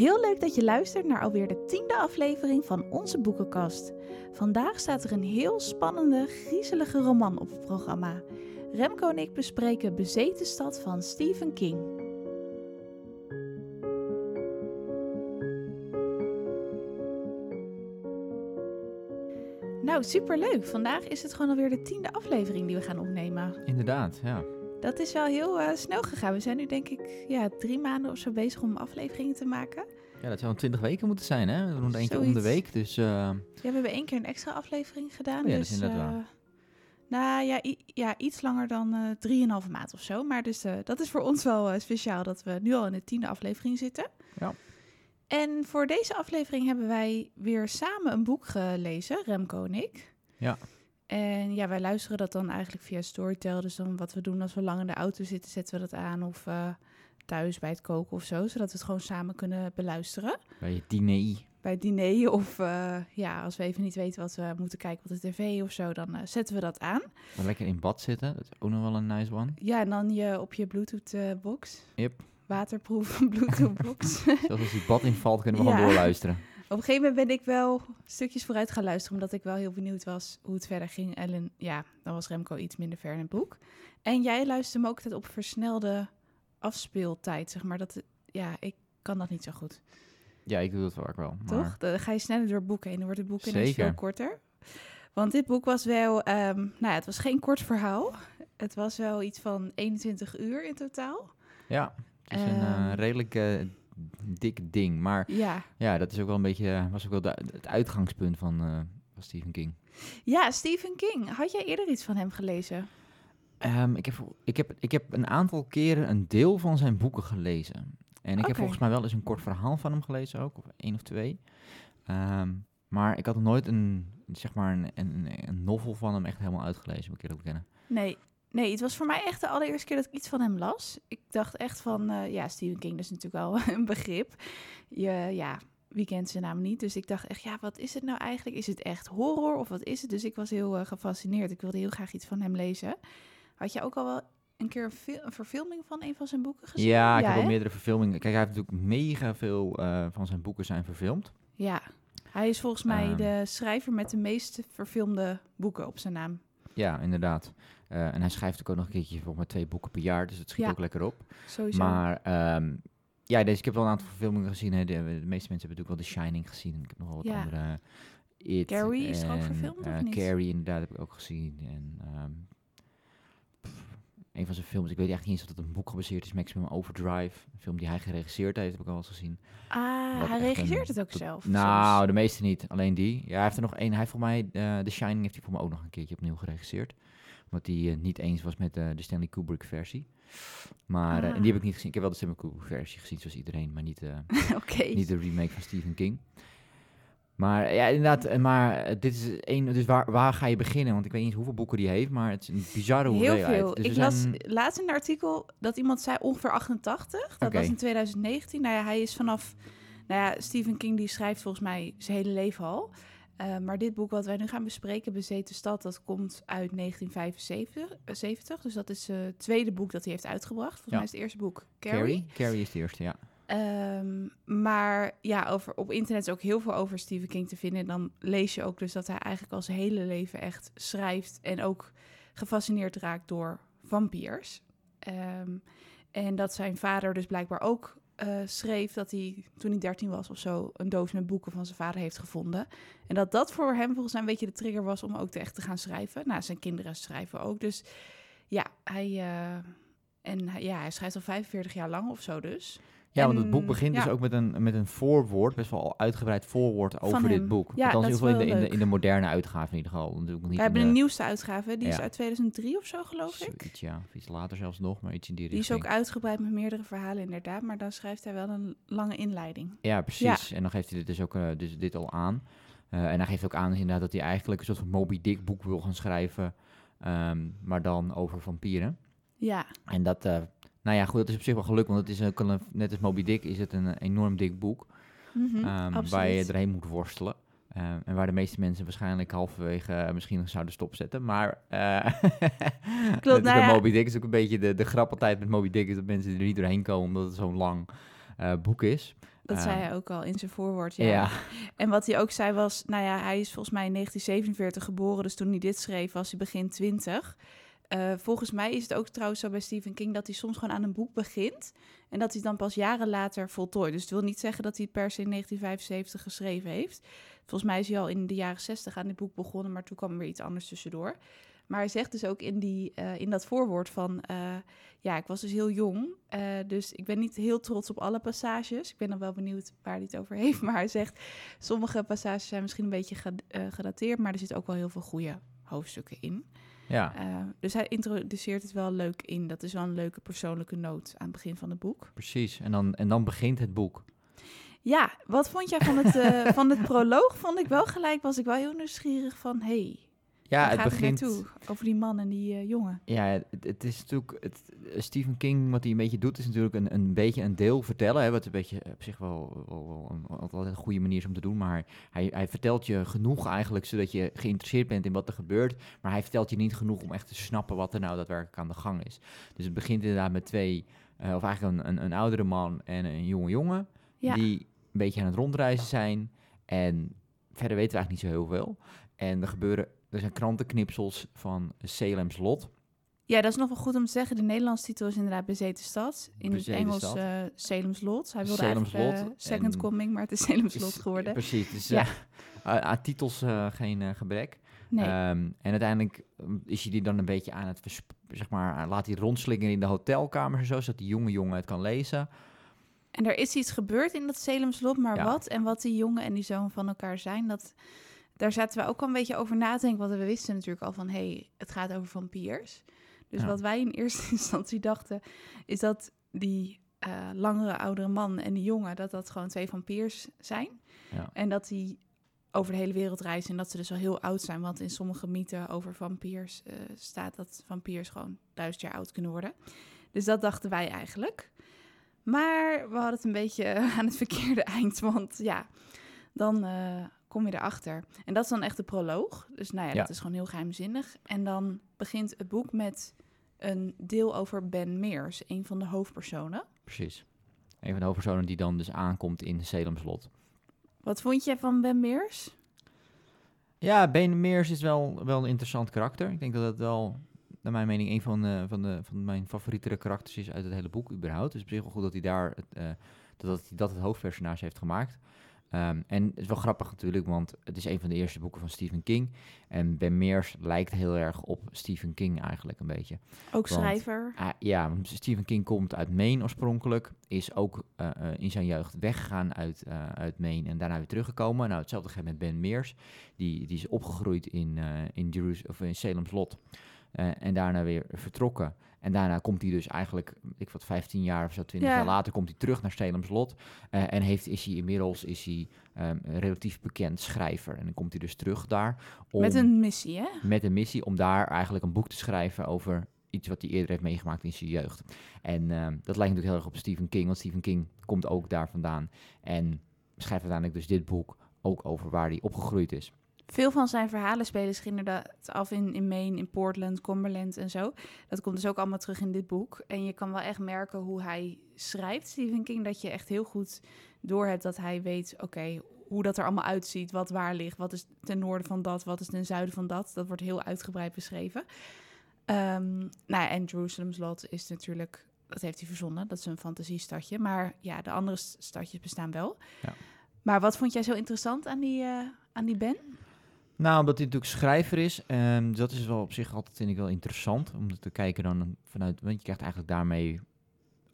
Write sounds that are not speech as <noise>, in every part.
Heel leuk dat je luistert naar alweer de tiende aflevering van onze boekenkast. Vandaag staat er een heel spannende, griezelige roman op het programma. Remco en ik bespreken Bezeten Stad van Stephen King. Nou, superleuk. Vandaag is het gewoon alweer de tiende aflevering die we gaan opnemen. Inderdaad, ja. Dat is wel heel eh, snel gegaan. We zijn nu denk ik ja, drie maanden of zo bezig om afleveringen te maken. Ja, dat zou 20 weken moeten zijn, hè? We doen er eentje om de week, dus... eh, Ja, we hebben één keer een extra aflevering gedaan. Oh ja, dat dus, is inderdaad eh, waar. Nou ja, ja, iets langer dan eh drieënhalve maand of zo. Maar dus, dat is voor ons wel speciaal dat we nu al in de tiende aflevering zitten. Ja. En voor deze aflevering hebben wij weer samen een boek gelezen, Remco en ik. Ja. En ja, wij luisteren dat dan eigenlijk via Storytel. Dus dan wat we doen als we lang in de auto zitten, zetten we dat aan. Of thuis bij het koken of zo. Zodat we het gewoon samen kunnen beluisteren bij je diner. bij het diner of eh, ja, als we even niet weten wat we moeten kijken op de tv of zo, dan eh, zetten we dat aan. Dan lekker in bad zitten, dat is ook nog wel een nice one. Ja, en dan je op je Bluetooth-box. Yep. Waterproof <laughs> Bluetooth-box. <laughs> Zelfs als die bad invalt, kunnen we Ja. gewoon doorluisteren. op een gegeven moment ben ik wel stukjes vooruit gaan luisteren, omdat ik wel heel benieuwd was hoe het verder ging. En ja, dan was Remco iets minder ver in het boek. En jij luisterde me ook altijd op versnelde afspeeltijd, zeg maar. Dat, ja, ik kan dat niet zo goed. Ja, ik doe dat vaak wel. Maar... Toch? Dan ga je sneller door het boek heen. Dan wordt het boek ineens veel korter. Want dit boek was wel... ehm, nou ja, het was geen kort verhaal. Het was wel iets van 21 uur in totaal. Ja, het is een eh, Ehm. redelijk eh, dik ding. Maar Ja. ja, dat is ook wel een beetje, was ook wel de- het uitgangspunt van, eh, van Stephen King. Ja, Stephen King. Had jij eerder iets van hem gelezen? Ehm, ik, heb, ik, heb, ik heb een aantal keren een deel van zijn boeken gelezen. En ik heb volgens mij wel eens een kort verhaal van hem gelezen ook, of één of twee. Ehm, maar ik had nog nooit een, zeg maar een, een, een novel van hem echt helemaal uitgelezen, moet ik eerlijk bekennen. Nee. Nee, het was voor mij echt de allereerste keer dat ik iets van hem las. Ik dacht echt van... eh, ja, Stephen King is natuurlijk wel <laughs> een begrip. Je, ja, wie kent zijn naam niet? Dus ik dacht echt, ja, wat is het nou eigenlijk? Is het echt horror of wat is het? Dus ik was heel eh, gefascineerd. Ik wilde heel graag iets van hem lezen. Had je ook al wel een keer een, fil- een verfilming van een van zijn boeken gezien? Ja, ik heb hè? meerdere verfilmingen. Kijk, hij heeft natuurlijk mega veel eh, van zijn boeken zijn verfilmd. Ja, hij is volgens mij Ehm. de schrijver met de meest verfilmde boeken op zijn naam. Ja, inderdaad. Eh, en hij schrijft ook nog een keertje volgens mij twee boeken per jaar, dus het schiet Ja. ook lekker op. Sowieso. Maar ehm, ja, deze, ik heb wel een aantal verfilmingen gezien. Hè. De, de meeste mensen hebben natuurlijk wel The Shining gezien. Ik heb nog wel wat Ja. andere. It Carrie is er ook verfilmd, of eh, niet? Carrie inderdaad heb ik ook gezien. En ehm, een van zijn films, ik weet eigenlijk niet eens of het een boek gebaseerd is, Maximum Overdrive. Een film die hij geregisseerd heeft, heb ik al eens gezien. ah, Wat hij echt regisseert een- het ook zelf. Nou, soms. de meeste niet. Alleen die. Ja, hij heeft er nog één. Hij voor mij, eh The Shining heeft hij voor mij ook nog een keertje opnieuw geregisseerd. Omdat hij eh, niet eens was met eh, de Stanley Kubrick versie. Maar, en die heb ik niet gezien. Ik heb wel de Stanley Kubrick versie gezien, zoals iedereen. Maar niet, <laughs> niet de remake van Stephen King. Maar ja, inderdaad. eh, Maar eh, dit is één. Dus waar, waar ga je beginnen? Want ik weet niet hoeveel boeken die heeft, maar het is een bizarre Heel hoeveelheid. veel. Dus ik las zijn- laatst in een artikel dat iemand zei ongeveer 88. Dat was in 2019. Nou ja, hij is vanaf... Nou ja, Stephen King die schrijft volgens mij zijn hele leven al. Eh, maar dit boek wat wij nu gaan bespreken, Bezeten Stad, dat komt uit 1975. eh, 70. Dus dat is het tweede boek dat hij heeft uitgebracht. Volgens Ja. mij is het eerste boek Carrie. Carrie? Carrie is de eerste, ja. Ehm, maar ja, over, op internet is ook heel veel over Stephen King te vinden. En dan lees je ook dus dat hij eigenlijk al zijn hele leven echt schrijft en ook gefascineerd raakt door vampiers. Ehm, en dat zijn vader dus blijkbaar ook eh, schreef dat hij toen hij 13 was of zo een doos met boeken van zijn vader heeft gevonden. En dat dat voor hem volgens mij een beetje de trigger was om ook echt te gaan schrijven. Nou, zijn kinderen schrijven ook. Dus ja, hij, eh, en ja, hij schrijft al 45 jaar lang of zo dus. Ja, want het boek begint ja. dus ook met een, met een voorwoord, best wel uitgebreid voorwoord over dit boek. Ja, Althans, dat in is ieder geval in de, in, de, in de moderne uitgave in ieder geval. Natuurlijk niet We hebben de- nieuwste uitgave, die is uit 2003 of zo, geloof ik. Ja. Iets later zelfs nog, maar iets in die Die is richting. ook uitgebreid met meerdere verhalen, inderdaad. Maar dan schrijft hij wel een lange inleiding. Ja, precies. En dan geeft hij dit dus ook eh, dus dit al aan. Eh, en hij geeft ook aan inderdaad dat hij eigenlijk een soort van Moby Dick boek wil gaan schrijven. ehm, maar dan over vampieren. Ja, En dat, eh, nou ja, goed, dat is op zich wel gelukt. Want het is ook een, net als Moby Dick is het een enorm dik boek. mhm, ehm, waar je erheen moet worstelen. Eh, en waar de meeste mensen waarschijnlijk halverwege eh, misschien nog zouden stopzetten. Maar eh <laughs> Klopt, nou ja. Moby Dick is ook een beetje de, de grap altijd met Moby Dick is dat mensen er niet doorheen komen omdat het zo'n lang eh, boek is. Dat zei hij ook al in zijn voorwoord. Ja. Ja. En wat hij ook zei was, nou ja, hij is volgens mij in 1947 geboren, dus toen hij dit schreef was hij begin 20. Eh, volgens mij is het ook trouwens zo bij Stephen King dat hij soms gewoon aan een boek begint en dat hij dan pas jaren later voltooit. Dus het wil niet zeggen dat hij het per se in 1975 geschreven heeft. Volgens mij is hij al in de jaren 60 aan dit boek begonnen, maar toen kwam er weer iets anders tussendoor. Maar hij zegt dus ook in, die, eh, in dat voorwoord van, eh, ja, ik was dus heel jong, dus ik ben niet heel trots op alle passages. Ik ben dan wel benieuwd waar hij het over heeft, <laughs> maar hij zegt, sommige passages zijn misschien een beetje gedateerd, maar er zitten ook wel heel veel goede hoofdstukken in. Ja, Eh, dus hij introduceert het wel leuk in. Dat is wel een leuke persoonlijke noot aan het begin van het boek. precies. En dan, en dan begint het boek. Ja, wat vond jij van het, eh, van het <laughs> proloog? Vond ik wel gelijk, was ik wel heel nieuwsgierig van, hey, Ja, waar het gaat begint. naartoe? Over die man en die eh, jongen. Ja, het, het is natuurlijk. Het, Stephen King, wat hij een beetje doet, is natuurlijk een, een beetje een deel vertellen. Hè, wat een beetje op zich wel, wel, wel een, altijd een goede manier is om te doen. Maar hij, hij vertelt je genoeg eigenlijk, zodat je geïnteresseerd bent in wat er gebeurt. Maar hij vertelt je niet genoeg om echt te snappen wat er nou daadwerkelijk aan de gang is. Dus het begint inderdaad met twee, eh, of eigenlijk een, een, een oudere man en een jonge jongen. Ja. Die een beetje aan het rondreizen zijn. En verder weten we eigenlijk niet zo heel veel. En er gebeuren, er zijn krantenknipsels van Salem's Lot. Ja, dat is nog wel goed om te zeggen. De Nederlandse titel is inderdaad Bezeten Stad. In Bezeten het Engels eh Salem's Lot. Hij wilde Salem's eigenlijk eh, Second en- Coming, maar het is Salem's Lot geworden. Precies, dus Ja. eh, aan- titels geen gebrek. Nee, Ehm, en uiteindelijk is hij die dan een beetje aan het, zeg maar, laat hij rondslingeren in de hotelkamers en zo, zodat die jonge jongen het kan lezen. en er is iets gebeurd in dat Salem's Lot, maar Ja. wat? En wat die jongen en die zoon van elkaar zijn, dat, daar zaten we ook al een beetje over na te denken. Want we wisten natuurlijk al van, hé, hey, het gaat over vampiers. Dus Ja. wat wij in eerste <laughs> instantie dachten, is dat die eh, langere, oudere man en die jongen, dat dat gewoon twee vampiers zijn. Ja. En dat die over de hele wereld reizen en dat ze dus al heel oud zijn. Want in sommige mythen over vampiers eh, staat dat vampiers gewoon duizend jaar oud kunnen worden. Dus dat dachten wij eigenlijk. Maar we hadden het een beetje <laughs> aan het verkeerde eind. Want ja, dan eh, kom je erachter. En dat is dan echt de proloog. Dus nou ja, Ja. dat is gewoon heel geheimzinnig. En dan begint het boek met een deel over Ben Meers, een van de hoofdpersonen. Precies. Een van de hoofdpersonen die dan dus aankomt in Salem's Lot. Wat vond je van Ben Meers? Ja, Ben Meers is wel, wel een interessant karakter. Ik denk dat het wel, naar mijn mening, een van, de, van, de, van mijn favorietere karakters is uit het hele boek überhaupt. Dus op zich wel goed dat hij daar het, eh, dat, dat, hij dat het hoofdpersonage heeft gemaakt. Ehm, en het is wel grappig natuurlijk, want het is een van de eerste boeken van Stephen King. En Ben Meers lijkt heel erg op Stephen King eigenlijk een beetje. Ook Want- schrijver. Ah, ja, Stephen King komt uit Maine oorspronkelijk. Is ook eh, eh, in zijn jeugd weggegaan uit, eh, uit Maine en daarna weer teruggekomen. Nou, hetzelfde geldt met Ben Meers. Die, die is opgegroeid in, in, Jeruz- of in Salem's Lot. en daarna weer vertrokken. En daarna komt hij dus eigenlijk, ik wat 15 jaar of zo, 20 Ja. jaar later, komt hij terug naar Salem's Lot. Eh, en heeft, is hij inmiddels is hij, ehm, een relatief bekend schrijver. En dan komt hij dus terug daar. Om, Met een missie, hè? met een missie om daar eigenlijk een boek te schrijven over iets wat hij eerder heeft meegemaakt in zijn jeugd. En ehm, dat lijkt natuurlijk heel erg op Stephen King, want Stephen King komt ook daar vandaan. En schrijft uiteindelijk dus dit boek ook over waar hij opgegroeid is. Veel van zijn verhalen spelen zich inderdaad af in, in Maine, in Portland, Cumberland en zo. Dat komt dus ook allemaal terug in dit boek. En je kan wel echt merken hoe hij schrijft, Stephen King, dat je echt heel goed doorhebt dat hij weet, oké, hoe dat er allemaal uitziet, wat waar ligt, wat is ten noorden van dat, wat is ten zuiden van dat. Dat wordt heel uitgebreid beschreven. Ehm, nou ja, en Jerusalem's Lot is natuurlijk, dat heeft hij verzonnen, dat is een fantasiestadje. Maar ja, de andere stadjes bestaan wel. Ja. Maar wat vond jij zo interessant aan die, eh, aan die Ben? Nou, omdat hij natuurlijk schrijver is, ehm, dat is wel op zich altijd, vind ik wel interessant, om te kijken dan vanuit, want je krijgt eigenlijk daarmee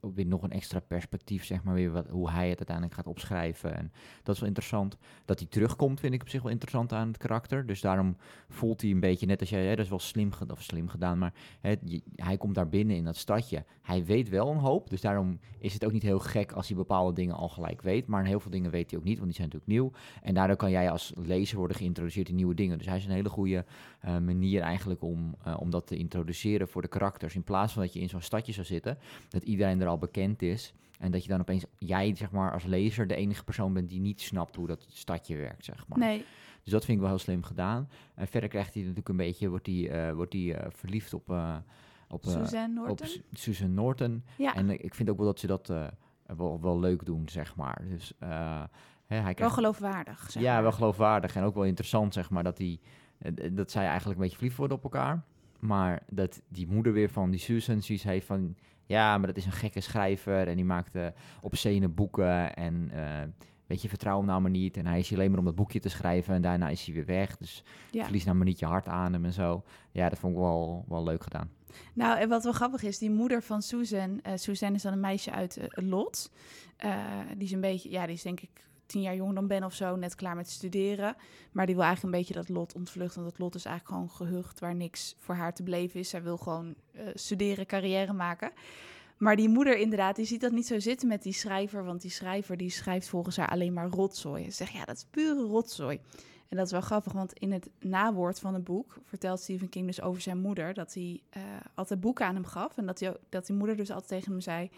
weer nog een extra perspectief, zeg maar, weer wat, hoe hij het uiteindelijk gaat opschrijven. En dat is wel interessant. Dat hij terugkomt, vind ik op zich wel interessant aan het karakter. Dus daarom voelt hij een beetje, net als jij, hè, dat is wel slim, of slim gedaan, maar hè, hij komt daar binnen in dat stadje. Hij weet wel een hoop, dus daarom is het ook niet heel gek als hij bepaalde dingen al gelijk weet. Maar heel veel dingen weet hij ook niet, want die zijn natuurlijk nieuw. En daardoor kan jij als lezer worden geïntroduceerd in nieuwe dingen. Dus hij is een hele goede eh, manier eigenlijk om, eh, om dat te introduceren voor de karakters. In plaats van dat je in zo'n stadje zou zitten, dat iedereen er al bekend is. En dat je dan opeens, jij zeg maar als lezer, de enige persoon bent die niet snapt hoe dat stadje werkt, zeg maar. Nee, Dus dat vind ik wel heel slim gedaan. En verder krijgt hij natuurlijk een beetje, wordt hij, eh, wordt hij eh, verliefd op, eh, op, Suzanne op. Su- Susan Norton. Ja, En ik vind ook wel dat ze dat, wel, wel leuk doen, zeg maar. Dus hè, hij Wel krijgt, geloofwaardig, zeg ja, maar. wel geloofwaardig en ook wel interessant, zeg maar, dat, die, dat zij eigenlijk een beetje verliefd worden op elkaar. Maar dat die moeder weer van die Susan zoiets heeft van... Ja, maar dat is een gekke schrijver en die maakt eh obscene boeken en... eh, Weet je, vertrouw hem nou maar niet. En hij is hier alleen maar om dat boekje te schrijven. En daarna is hij weer weg. Dus Ja. verlies nou maar niet je hart aan hem en zo. Ja, dat vond ik wel, wel leuk gedaan. Nou, en wat wel grappig is, die moeder van Susan... eh Susan is dan een meisje uit eh, Lot. Die is een beetje, ja, die is denk ik tien jaar jonger dan Ben of zo, net klaar met studeren. Maar die wil eigenlijk een beetje dat Lot ontvluchten. Want dat Lot is eigenlijk gewoon gehucht waar niks voor haar te beleven is. Zij wil gewoon eh, studeren, carrière maken. Maar die moeder inderdaad, die ziet dat niet zo zitten met die schrijver. Want die schrijver die schrijft volgens haar alleen maar rotzooi. Ze zegt, ja, dat is pure rotzooi. En dat is wel grappig, want in het nawoord van het boek vertelt Stephen King dus over zijn moeder dat hij eh, altijd boeken aan hem gaf. En dat, dat die moeder dus altijd tegen hem zei: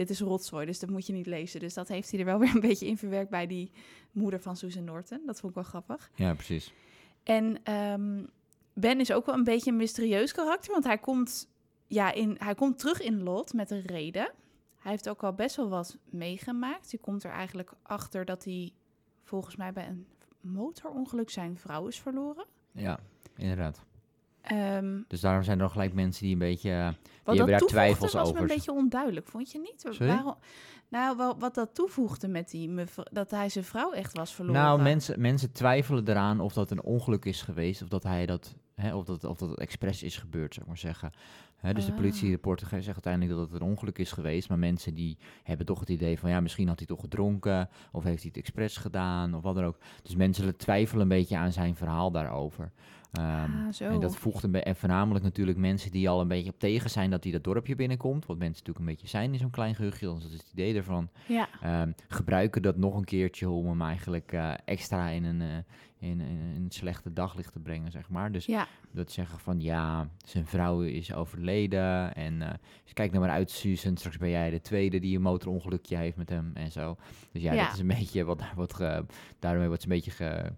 Dit is rotzooi, dus dat moet je niet lezen. Dus dat heeft hij er wel <laughs> weer een beetje in verwerkt bij die moeder van Susan Norton. Dat vond ik wel grappig. Ja, precies. En ehm, Ben is ook wel een beetje een mysterieus karakter, want hij komt, ja, in, hij komt terug in Lot met een reden. Hij heeft ook al best wel wat meegemaakt. Je komt er eigenlijk achter dat hij volgens mij bij een motorongeluk zijn vrouw is verloren. Ja, inderdaad. Ehm, Dus daarom zijn er nog gelijk mensen die een beetje... eh, wat hebben dat daar twijfels was me over. een beetje onduidelijk, vond je niet? Sorry? Waarom, nou, wat dat toevoegde met die dat hij zijn vrouw echt was verloren. Nou, mensen, mensen twijfelen eraan of dat een ongeluk is geweest, of dat hij dat, hè, of dat, of dat expres is gebeurd, zou ik maar zeggen. Hè, dus de Ah. politierapporter ge- zegt uiteindelijk dat het een ongeluk is geweest, maar mensen die hebben toch het idee van, ja, misschien had hij toch gedronken, of heeft hij het expres gedaan, of wat dan ook. Dus mensen twijfelen een beetje aan zijn verhaal daarover. Ehm, Ah, zo. En dat voegt een en voornamelijk natuurlijk mensen die al een beetje op tegen zijn dat hij dat dorpje binnenkomt. Wat mensen natuurlijk een beetje zijn in zo'n klein gehuchtje, dat is het idee ervan. Ja, Ehm, gebruiken dat nog een keertje om hem eigenlijk eh, extra in een, eh, in, in een slechte daglicht te brengen, zeg maar. Dus ja, dat zeggen van ja, zijn vrouw is overleden en eh, dus kijk nou maar uit Susan, straks ben jij de tweede die een motorongelukje heeft met hem en zo. Dus ja, Ja. dat is een <laughs> beetje wat daar wordt ge, daarmee wordt ze een beetje ge,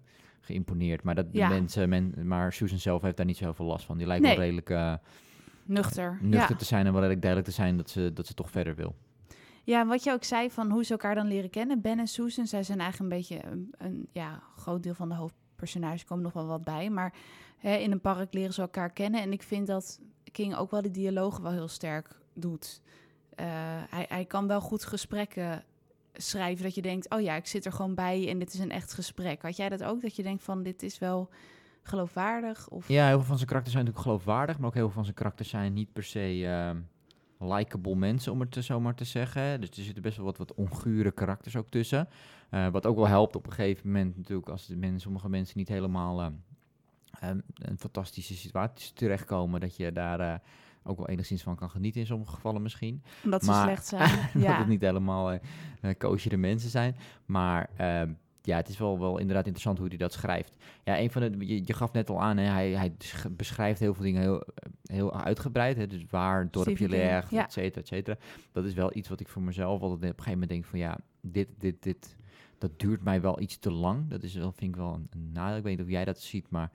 geïmponeerd. Maar, dat de Ja. mensen, men, maar Susan zelf heeft daar niet zoveel last van. Die lijkt Nee. wel redelijk eh, nuchter. nuchter ja. te zijn en wel redelijk duidelijk te zijn dat ze, dat ze toch verder wil. Ja, wat je ook zei van hoe ze elkaar dan leren kennen. Ben en Susan, zij zijn eigenlijk een beetje een, een ja, groot deel van de hoofdpersonages. komen nog wel wat bij. Maar hè, in een park leren ze elkaar kennen. En ik vind dat King ook wel de dialogen wel heel sterk doet. Eh, hij, hij kan wel goed gesprekken schrijven. Dat je denkt, oh ja, ik zit er gewoon bij en dit is een echt gesprek. Had jij dat ook? Dat je denkt van, dit is wel geloofwaardig? Of... Ja, heel veel van zijn karakters zijn natuurlijk geloofwaardig, maar ook heel veel van zijn karakters zijn niet per se ehm likable mensen, om het zo maar te zeggen. Dus er zitten best wel wat, wat ongure karakters ook tussen. Eh, wat ook wel helpt op een gegeven moment natuurlijk als de men, sommige mensen niet helemaal ehm, ehm, een fantastische situatie terechtkomen, dat je daar eh, ook wel enigszins van kan genieten in sommige gevallen misschien. Omdat ze Maar- slecht zijn. <laughs> dat ja. het niet helemaal eh, koosjere mensen zijn. Maar ehm, ja, het is wel, wel inderdaad interessant hoe hij dat schrijft. Ja, een van de, je, je gaf net al aan, hè, hij, hij sch- beschrijft heel veel dingen heel, heel uitgebreid. Hè, dus waar het dorpje ligt, ja. et cetera, et cetera. Dat is wel iets wat ik voor mezelf altijd op een gegeven moment denk van ja, dit, dit, dit, dat duurt mij wel iets te lang. Dat is wel, vind ik wel een, een nadeel. Ik weet niet of jij dat ziet, maar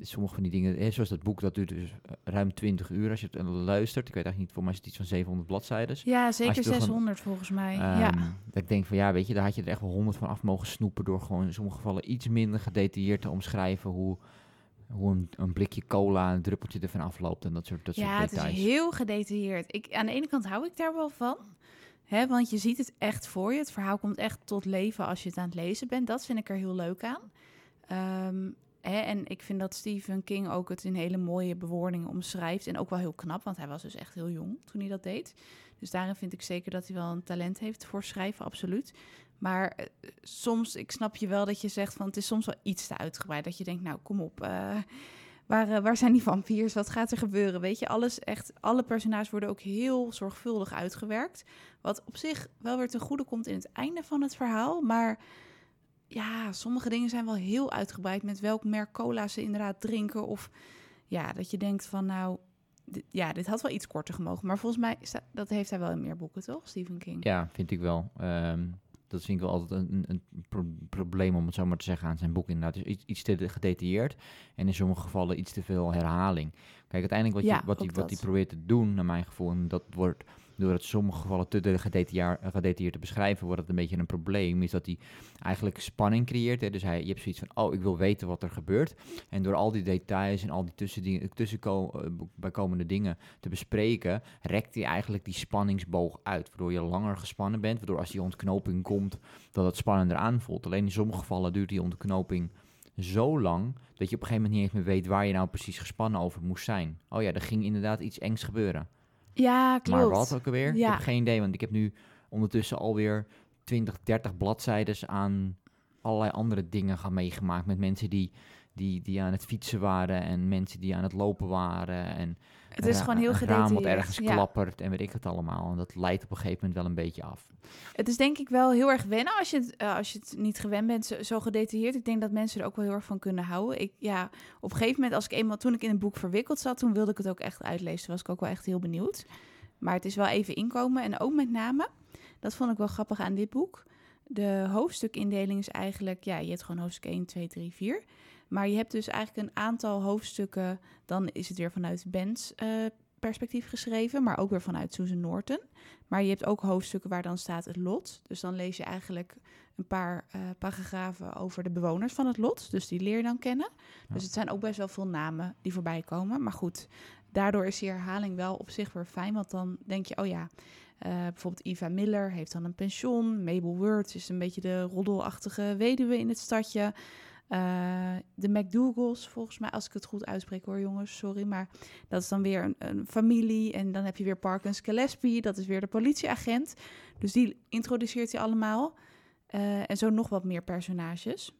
sommige van die dingen, hè, zoals dat boek, dat duurt dus eh, ruim 20 uur als je het eh, luistert. Ik weet eigenlijk niet, voor mij is het iets van 700 bladzijden. ja, zeker je toch een- 600 volgens mij. Ehm, ja. Dat ik denk van ja, weet je, daar had je er echt wel honderd van af mogen snoepen door gewoon in sommige gevallen iets minder gedetailleerd te omschrijven hoe, hoe een, een blikje cola, een druppeltje ervan afloopt en dat soort, dat Ja, soort het details. is heel gedetailleerd. Ik, aan de ene kant hou ik daar wel van. Hè, want je ziet het echt voor je. Het verhaal komt echt tot leven als je het aan het lezen bent. Dat vind ik er heel leuk aan. Ehm, en ik vind dat Stephen King ook het in hele mooie bewoordingen omschrijft. En ook wel heel knap, want hij was dus echt heel jong toen hij dat deed. Dus daarin vind ik zeker dat hij wel een talent heeft voor schrijven, absoluut. Maar eh, soms, ik snap je wel dat je zegt van het is soms wel iets te uitgebreid. Dat je denkt, nou kom op, eh, waar, eh, waar zijn die vampiers? Wat gaat er gebeuren? Weet je, alles echt, alle personages worden ook heel zorgvuldig uitgewerkt. Wat op zich wel weer ten goede komt in het einde van het verhaal. Maar ja, sommige dingen zijn wel heel uitgebreid met welk merk cola ze inderdaad drinken. Of ja, dat je denkt van nou, dit- ja, dit had wel iets korter gemogen. Maar volgens mij, dat heeft hij wel in meer boeken, toch, Stephen King? Ja, vind ik wel. Ehm, dat vind ik wel altijd een, een, een pro- probleem, om het zo maar te zeggen, aan zijn boek inderdaad. Dus iets, iets te gedetailleerd en in sommige gevallen iets te veel herhaling. Kijk, uiteindelijk wat, Ja, je, wat, hij, wat hij probeert te doen, naar mijn gevoel, en dat wordt door het sommige gevallen te de- gedetailleerd te beschrijven, wordt het een beetje een probleem. Is dat hij eigenlijk spanning creëert. Hè? Dus hij, je hebt zoiets van, oh, ik wil weten wat er gebeurt. En door al die details en al die tussendingen- tussenbijkomende dingen te bespreken, rekt hij eigenlijk die spanningsboog uit. Waardoor je langer gespannen bent. Waardoor als die ontknoping komt, dat het spannender aanvoelt. Alleen in sommige gevallen duurt die ontknoping zo lang dat je op een gegeven moment niet eens meer weet waar je nou precies gespannen over moest zijn. Oh ja, er ging inderdaad iets engs gebeuren. Ja, klopt. Maar wat ook alweer? Ik heb geen idee, want ik heb nu ondertussen alweer 20, 30 bladzijden aan allerlei andere dingen gaan meegemaakt. Met mensen die, die, die aan het fietsen waren en mensen die aan het lopen waren. En Het is gewoon heel raam wat gedetailleerd. ergens ja. klappert en weet ik het allemaal. En dat leidt op een gegeven moment wel een beetje af. Het is denk ik wel heel erg wennen als je het, eh, als je het niet gewend bent, zo, zo gedetailleerd. Ik denk dat mensen er ook wel heel erg van kunnen houden. Ik, ja, op een gegeven moment, als ik eenmaal, toen ik in een boek verwikkeld zat, toen wilde ik het ook echt uitlezen. Toen was ik ook wel echt heel benieuwd. Maar het is wel even inkomen. En ook met name, dat vond ik wel grappig aan dit boek. De hoofdstukindeling is eigenlijk, ja, je hebt gewoon hoofdstuk 1, 2, 3, 4. Maar je hebt dus eigenlijk een aantal hoofdstukken. Dan is het weer vanuit Ben's eh, perspectief geschreven, maar ook weer vanuit Susan Norton. Maar je hebt ook hoofdstukken waar dan staat het lot. Dus dan lees je eigenlijk een paar eh, paragrafen over de bewoners van het lot. Dus die leer je dan kennen. Ja. Dus het zijn ook best wel veel namen die voorbij komen. Maar goed, daardoor is die herhaling wel op zich weer fijn. Want dan denk je, oh ja, eh, bijvoorbeeld Eva Miller heeft dan een pensioen. Mabel Words is een beetje de roddelachtige weduwe in het stadje. Eh, de McDougals, volgens mij, als ik het goed uitspreek hoor, jongens, sorry. Maar dat is dan weer een, een familie. En dan heb je weer Parkins Gillespie, dat is weer de politieagent. Dus die introduceert hij allemaal. Eh, en zo nog wat meer personages.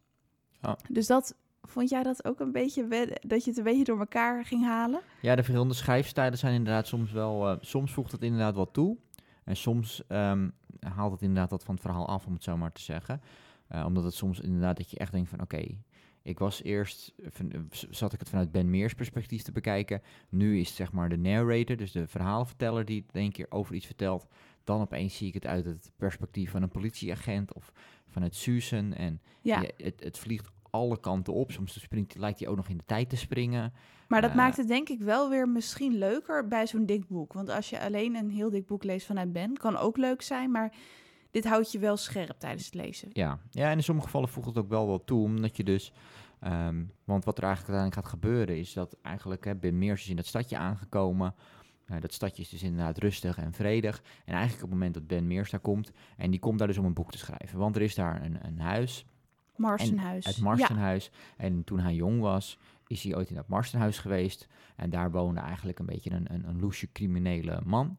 Dus dat, vond jij dat ook een beetje, dat je het een beetje door elkaar ging halen? Ja, de verschillende schrijfstijlen zijn inderdaad soms wel... eh, soms voegt het inderdaad wat toe. En soms ehm, haalt het inderdaad wat van het verhaal af, om het zo maar te zeggen. Eh, omdat het soms inderdaad dat je echt denkt van... Oké, ik was eerst... eh, z- zat ik het vanuit Ben Meers perspectief te bekijken. Nu is het zeg maar de narrator, dus de verhaalverteller... die het een keer over iets vertelt. Dan opeens zie ik het uit het perspectief van een politieagent... of vanuit Susan. En Ja, je- het, het vliegt alle kanten op. Soms springt, lijkt hij ook nog in de tijd te springen. maar dat eh, maakt het denk ik wel weer misschien leuker bij zo'n dik boek. Want als je alleen een heel dik boek leest vanuit Ben, kan ook leuk zijn, maar dit houdt je wel scherp tijdens het lezen. Ja. ja, en in sommige gevallen voegt het ook wel wat toe, omdat je dus... ehm, want wat er eigenlijk uiteindelijk gaat gebeuren is dat eigenlijk hè, Ben Meers is in dat stadje aangekomen. Eh, dat stadje is dus inderdaad rustig en vredig. En eigenlijk op het moment dat Ben Meers daar komt, en die komt daar dus om een boek te schrijven. Want er is daar een, een huis, Marstenhuis. het Marstenhuis. En toen hij jong was, is hij ooit in dat Marstenhuis geweest. En daar woonde eigenlijk een beetje een, een, een loesje criminele man.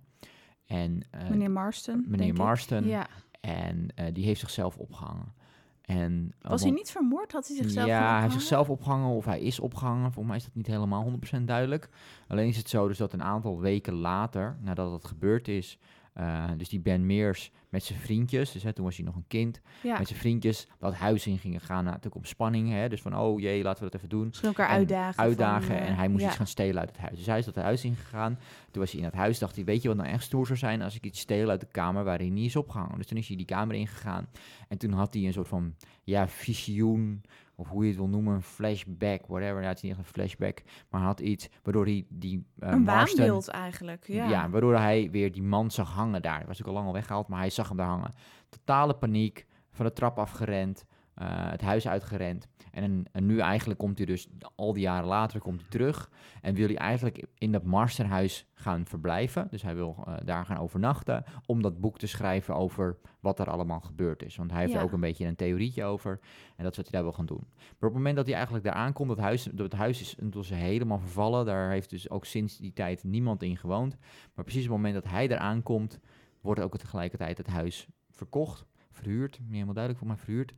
En, eh, meneer Marston. meneer denk ik. Marston. Ja. En eh, die heeft zichzelf opgehangen. En, eh, Was hij niet vermoord? Had hij zichzelf ja, hij heeft zichzelf opgehangen of hij is opgehangen. Volgens mij is dat niet helemaal 100% duidelijk. Alleen is het zo dus dat een aantal weken later, nadat het gebeurd is... eh, dus die Ben Meers met zijn vriendjes, dus hè, toen was hij nog een kind... Ja, met zijn vriendjes dat huis in gingen gaan. Natuurlijk om spanning, hè, dus van oh jee, laten we dat even doen. misschien elkaar En uitdagen. Uitdagen van, eh, en hij moest ja. iets gaan stelen uit het huis. Dus hij is dat huis ingegaan. Toen was hij in het huis, dacht hij, weet je wat nou echt stoer zou zijn als ik iets steel uit de kamer waar hij niet is opgehangen. Dus toen is hij die kamer ingegaan en toen had hij een soort van, ja, visioen, of hoe je het wil noemen, een flashback, whatever. Ja, het is niet echt een flashback, maar hij had iets waardoor hij die uh, Een Marston- waanbeeld eigenlijk, ja. waardoor hij weer die man zag hangen daar. Hij was ook al lang al weggehaald, maar hij zag hem daar hangen. Totale paniek, van de trap afgerend, eh, het huis uitgerend. En, en nu eigenlijk komt hij dus, al die jaren later komt hij terug. En wil hij eigenlijk in dat Marstenhuis gaan verblijven. Dus hij wil eh, daar gaan overnachten. Om dat boek te schrijven over wat er allemaal gebeurd is. Want hij heeft Ja. er ook een beetje een theorietje over. En dat is wat hij daar wil gaan doen. Maar op het moment dat hij eigenlijk daar aankomt, dat huis, dat huis is intussen helemaal vervallen. Daar heeft dus ook sinds die tijd niemand in gewoond. Maar precies op het moment dat hij daar aankomt, wordt ook tegelijkertijd het huis verkocht, verhuurd, niet helemaal duidelijk voor mij verhuurd,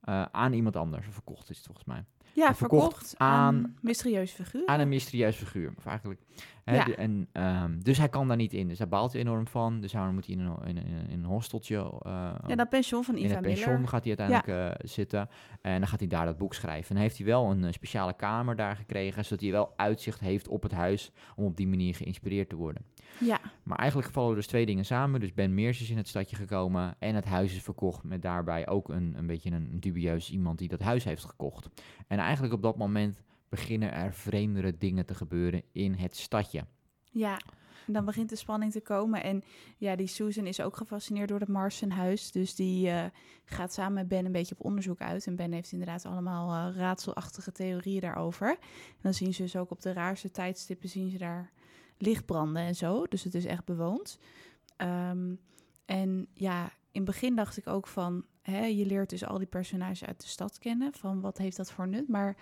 eh, aan iemand anders. Verkocht is het volgens mij. Ja, verkocht verkocht aan, aan- mysterieuze figuur. Aan een mysterieus figuur. Of eigenlijk, hè, Ja. de- en, ehm, dus hij kan daar niet in. Dus daar baalt hij enorm van. Dus daarom moet hij in een, in, in een hosteltje. eh, ja, dat pensioen van in Eva het pension Miller. gaat hij uiteindelijk eh, zitten. En dan gaat hij daar dat boek schrijven. En dan heeft hij wel een eh, speciale kamer daar gekregen. Zodat hij wel uitzicht heeft op het huis. Om op die manier geïnspireerd te worden. Ja, Maar eigenlijk vallen er dus twee dingen samen. Dus Ben Meers is in het stadje gekomen en het huis is verkocht met daarbij ook een, een beetje een dubieus iemand die dat huis heeft gekocht. En eigenlijk op dat moment beginnen er vreemdere dingen te gebeuren in het stadje. ja. Dan begint de spanning te komen. En ja, die Susan is ook gefascineerd door het Marsenhuis. Dus die eh, gaat samen met Ben een beetje op onderzoek uit. En Ben heeft inderdaad allemaal eh, raadselachtige theorieën daarover. En dan zien ze dus ook op de raarste tijdstippen zien ze daar licht branden en zo. Dus het is echt bewoond. Ehm, en ja, in het begin dacht ik ook van... Hè, je leert dus al die personages uit de stad kennen. Van wat heeft dat voor nut? Maar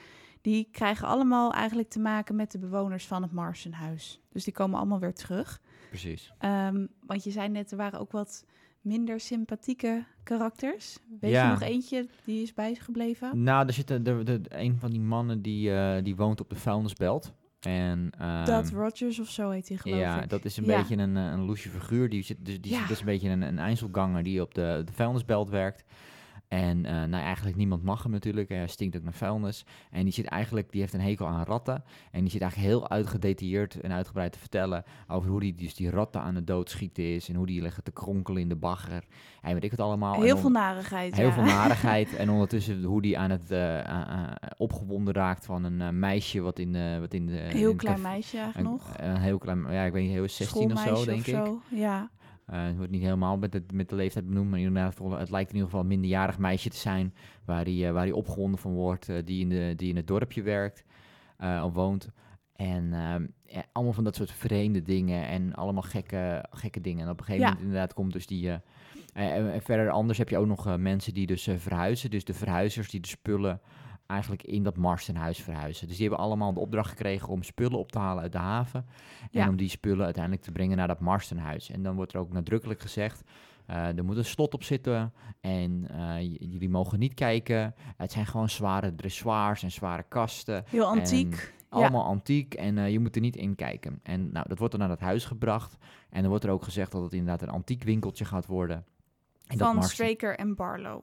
die krijgen allemaal eigenlijk te maken met de bewoners van het Marsenhuis. Dus die komen allemaal weer terug. Precies. Ehm, want je zei net, er waren ook wat minder sympathieke karakters. Weet Ja. je nog eentje die is bijgebleven? Nou, er zit een, de, de, een van die mannen die, eh, die woont op de vuilnisbelt. En, Dat ehm, Rogers of zo heet hij geloof ja, ik. dat is een Ja. beetje een, eh, een loesje figuur. Die zit, dus die Ja. zit, dat is een beetje een, een die op de, de vuilnisbelt werkt. En eh, nou, eigenlijk niemand mag hem natuurlijk. Hij stinkt ook naar vuilnis. En die zit eigenlijk, die heeft een hekel aan ratten. En die zit eigenlijk heel uitgedetailleerd en uitgebreid te vertellen over hoe die dus die ratten aan het doodschieten is. En hoe die liggen te kronkelen in de bagger. En weet ik het allemaal. Heel veel narigheid. Heel ja. veel <laughs> narigheid. en ondertussen hoe die aan het eh, opgewonden raakt van een eh, meisje wat in de... Wat in de in heel klein meisje eigenlijk een, nog. Een heel klein, ja, ik weet niet, heel 16 of zo, denk ik. zo. Ja. Eh, het wordt niet helemaal met de, met de leeftijd benoemd, maar inderdaad, het lijkt in ieder geval een minderjarig meisje te zijn, waar hij waar die opgewonden van wordt, eh, die, in de, die in het dorpje werkt eh, of woont. En ehm, ja, allemaal van dat soort vreemde dingen en allemaal gekke, gekke dingen. En op een gegeven Ja. moment inderdaad komt dus die... eh, en, verder anders heb je ook nog eh, mensen die dus eh, verhuizen. Dus de verhuizers die de spullen eigenlijk in dat Marstenhuis verhuizen. Dus die hebben allemaal de opdracht gekregen om spullen op te halen uit de haven. En Ja. om die spullen uiteindelijk te brengen naar dat Marstenhuis. En dan wordt er ook nadrukkelijk gezegd... eh, er moet een slot op zitten en j- jullie mogen niet kijken. Het zijn gewoon zware dressoirs en zware kasten. Heel antiek. Ja. Allemaal antiek en eh, je moet er niet in kijken. En nou, dat wordt dan naar het huis gebracht. En dan wordt er ook gezegd dat het inderdaad een antiek winkeltje gaat worden. En dat van Straker en Barlow.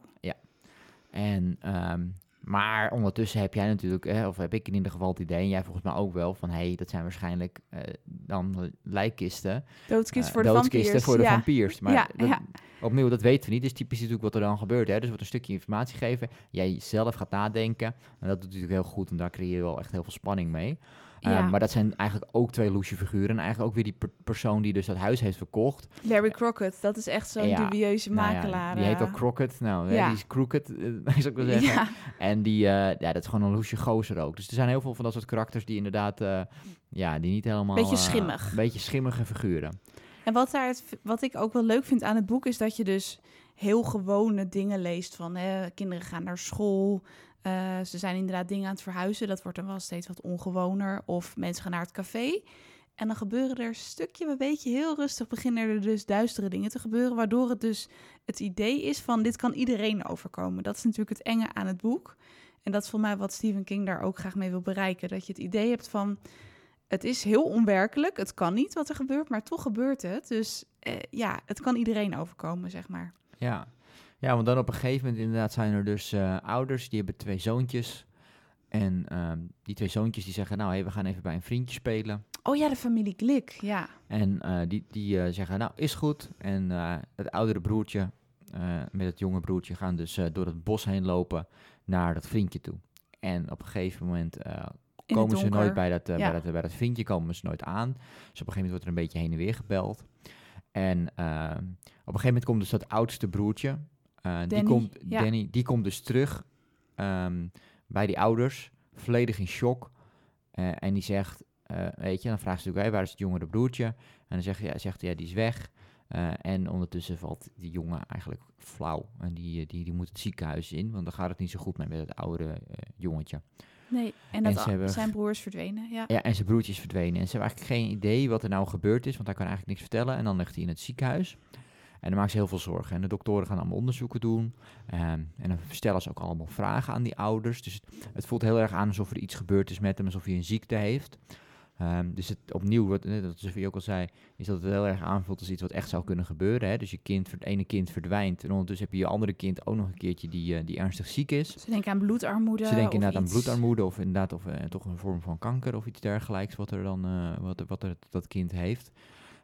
en, ehm, maar ondertussen heb jij natuurlijk, eh, of heb ik in ieder geval het idee, en jij volgens mij ook wel, van hé, hey, dat zijn waarschijnlijk eh, dan lijkkisten. Doodskist eh, voor de doodskisten vampiers. voor de ja. vampiers. Maar Ja, dat- ja. Opnieuw, dat weten we niet. Dus typisch natuurlijk wat er dan gebeurt. Hè? Dus wordt een stukje informatie geven. Jij zelf gaat nadenken. En dat doet natuurlijk heel goed. En daar creëer je wel echt heel veel spanning mee. Eh, maar dat zijn eigenlijk ook twee loesje figuren. En eigenlijk ook weer die per- persoon die dus dat huis heeft verkocht. Larry Crockett, dat is echt zo'n Ja, dubieuze Nou ja, makelaar. die heet ook eh. Crockett. Nou, hè, die is crooked, eh, <laughs> zou ik wel zeggen. En die, ja, dat is gewoon een loesje gozer ook. Dus er zijn heel veel van dat soort karakters die inderdaad, ja, die niet helemaal... Beetje schimmig. Een beetje schimmige figuren. En wat, daar wat ik ook wel leuk vind aan het boek is dat je dus heel gewone dingen leest. Van hè, kinderen gaan naar school, eh, ze zijn inderdaad dingen aan het verhuizen. Dat wordt dan wel steeds wat ongewoner. Of mensen gaan naar het café. En dan gebeuren er stukje bij beetje heel rustig beginnen er dus duistere dingen te gebeuren. Waardoor het dus het idee is van dit kan iedereen overkomen. Dat is natuurlijk het enge aan het boek. En dat is voor mij wat Stephen King daar ook graag mee wil bereiken. Dat je het idee hebt van het is heel onwerkelijk. Het kan niet wat er gebeurt, maar toch gebeurt het. Dus eh, ja, het kan iedereen overkomen, zeg maar. Ja. ja, want dan op een gegeven moment inderdaad zijn er dus eh, ouders, die hebben twee zoontjes. En ehm, die twee zoontjes die zeggen, nou, hey, we gaan even bij een vriendje spelen. Oh ja, de familie Glik, ja. En eh, die, die zeggen, nou, is goed. En het oudere broertje met het jonge broertje gaan dus door het bos heen lopen naar dat vriendje toe. En op een gegeven moment komen ze nooit bij dat, Ja. bij, dat, bij dat vriendje komen ze nooit aan. Dus op een gegeven moment wordt er een beetje heen en weer gebeld. En ehm, op een gegeven moment komt dus dat oudste broertje, eh, die, komt, ja. Danny, die komt dus terug ehm, bij die ouders, volledig in shock. Eh, en die zegt, weet je, dan vraagt ze natuurlijk, hey, waar is het jongere broertje? En dan zegt hij, ja, zegt hij, ja, die is weg. En ondertussen valt die jongen eigenlijk flauw. En die, die, die moet het ziekenhuis in, want dan gaat het niet zo goed mee met het oude eh, jongetje. Nee, en dat En ze hebben- zijn broers verdwenen, ja. Ja, en zijn broertje is verdwenen. En ze hebben eigenlijk geen idee wat er nou gebeurd is, want hij kan eigenlijk niks vertellen. En dan ligt hij in het ziekenhuis. En dan maakt ze heel veel zorgen. En de doktoren gaan allemaal onderzoeken doen. Ehm, en dan stellen ze ook allemaal vragen aan die ouders. Dus het, het voelt heel erg aan alsof er iets gebeurd is met hem, alsof hij een ziekte heeft. Ehm, dus het opnieuw, wat, dat Sophie ook al zei, is dat het heel erg aanvoelt als iets wat echt zou kunnen gebeuren. Hè? Dus je kind, het ene kind verdwijnt. En ondertussen heb je je andere kind ook nog een keertje die, eh, die ernstig ziek is. Ze denken aan bloedarmoede. Ze denken inderdaad aan bloedarmoede of inderdaad of, eh, toch een vorm van kanker of iets dergelijks wat er dan eh, wat, wat er, dat kind heeft.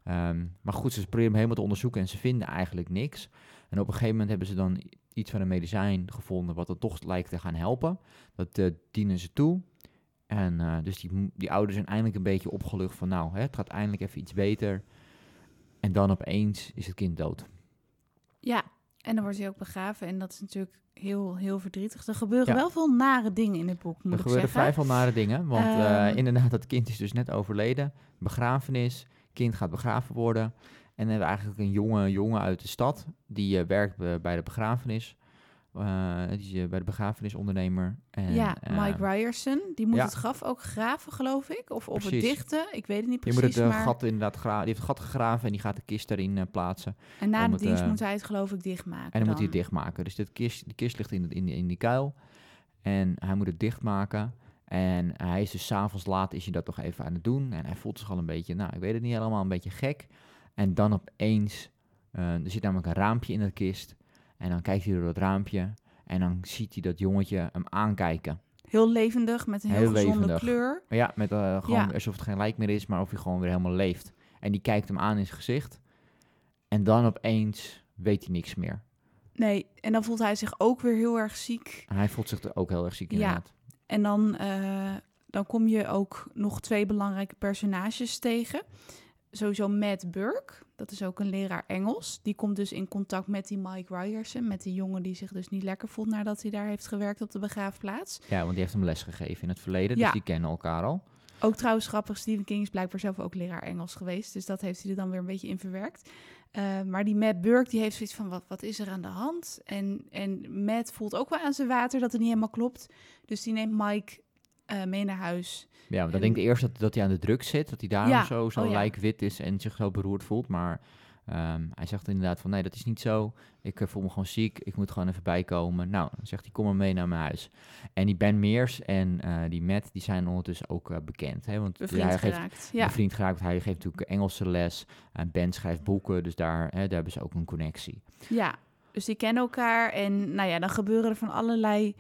Ehm, maar goed, ze proberen hem helemaal te onderzoeken en ze vinden eigenlijk niks. En op een gegeven moment hebben ze dan iets van een medicijn gevonden wat er toch lijkt te gaan helpen. Dat dienen ze toe. En eh, dus die, die ouders zijn eindelijk een beetje opgelucht van nou, hè, het gaat eindelijk even iets beter. En dan opeens is het kind dood. Ja, en dan wordt hij ook begraven. En dat is natuurlijk heel, heel verdrietig. Er gebeuren Ja. wel veel nare dingen in het boek, moet er ik gebeuren zeggen. vrij veel nare dingen. Want eh, Ehm. inderdaad, dat kind is dus net overleden. Begrafenis, kind gaat begraven worden. En dan hebben we eigenlijk een jonge jongen uit de stad. Die eh, werkt bij de begrafenis. Eh, die is eh, bij de begrafenisondernemer. En, ja, eh, Mike Ryerson, die moet ja. het graf ook graven, geloof ik. Of op het dichten, ik weet het niet Je precies. moet het maar... gat inderdaad gra- die heeft het gat gegraven en die gaat de kist erin plaatsen. En na de het, dienst moet hij het geloof ik dichtmaken. En dan, moet hij het dichtmaken. Dus de kist, die kist ligt in, het- in, die- in die kuil. En hij moet het dichtmaken. En hij is dus s'avonds laat is hij dat toch even aan het doen. En hij voelt zich al een beetje, nou, ik weet het niet helemaal, een beetje gek. En dan opeens, er zit namelijk een raampje in de kist. En dan kijkt hij door dat raampje. En dan ziet hij dat jongetje hem aankijken. Heel levendig, met een heel, Heel gezonde levendig. kleur. Maar ja, met, eh, gewoon Ja. alsof het geen lijk meer is, maar of hij gewoon weer helemaal leeft. En die kijkt hem aan in zijn gezicht. En dan opeens weet hij niks meer. Nee, en dan voelt hij zich ook weer heel erg ziek. Hij voelt zich ook heel erg ziek Ja. inderdaad. En dan, eh, dan kom je ook nog twee belangrijke personages tegen. Sowieso Matt Burke, dat is ook een leraar Engels. Die komt dus in contact met die Mike Ryerson, met die jongen die zich dus niet lekker voelt nadat hij daar heeft gewerkt op de begraafplaats. Ja, want die heeft hem les gegeven in het verleden, Ja. dus die kennen elkaar al. Ook trouwens grappig, Stephen King is blijkbaar zelf ook leraar Engels geweest. Dus dat heeft hij er dan weer een beetje in verwerkt. Eh, maar die Matt Burke, die heeft zoiets van, wat, wat is er aan de hand? En, en Matt voelt ook wel aan zijn water dat het niet helemaal klopt. Dus die neemt Mike eh, mee naar huis. Ja, want dan En- denkt hij eerst dat, dat hij aan de druk zit, dat hij daarom Ja, zo, zo oh ja. lijkwit is en zich zo beroerd voelt. Maar ehm, hij zegt inderdaad van, nee, dat is niet zo. Ik eh, voel me gewoon ziek, ik moet gewoon even bijkomen. Nou, dan zegt hij, kom maar mee naar mijn huis. En die Ben Meers en eh, die Matt, die zijn ondertussen ook bekend. Hè? Want Bevriend hij geeft geraakt. Ja. bevriend geraakt. Hij geeft natuurlijk Engelse les. En Ben schrijft boeken, dus daar, hè, daar hebben ze ook een connectie. ja, dus die kennen elkaar. En nou ja, dan gebeuren er van allerlei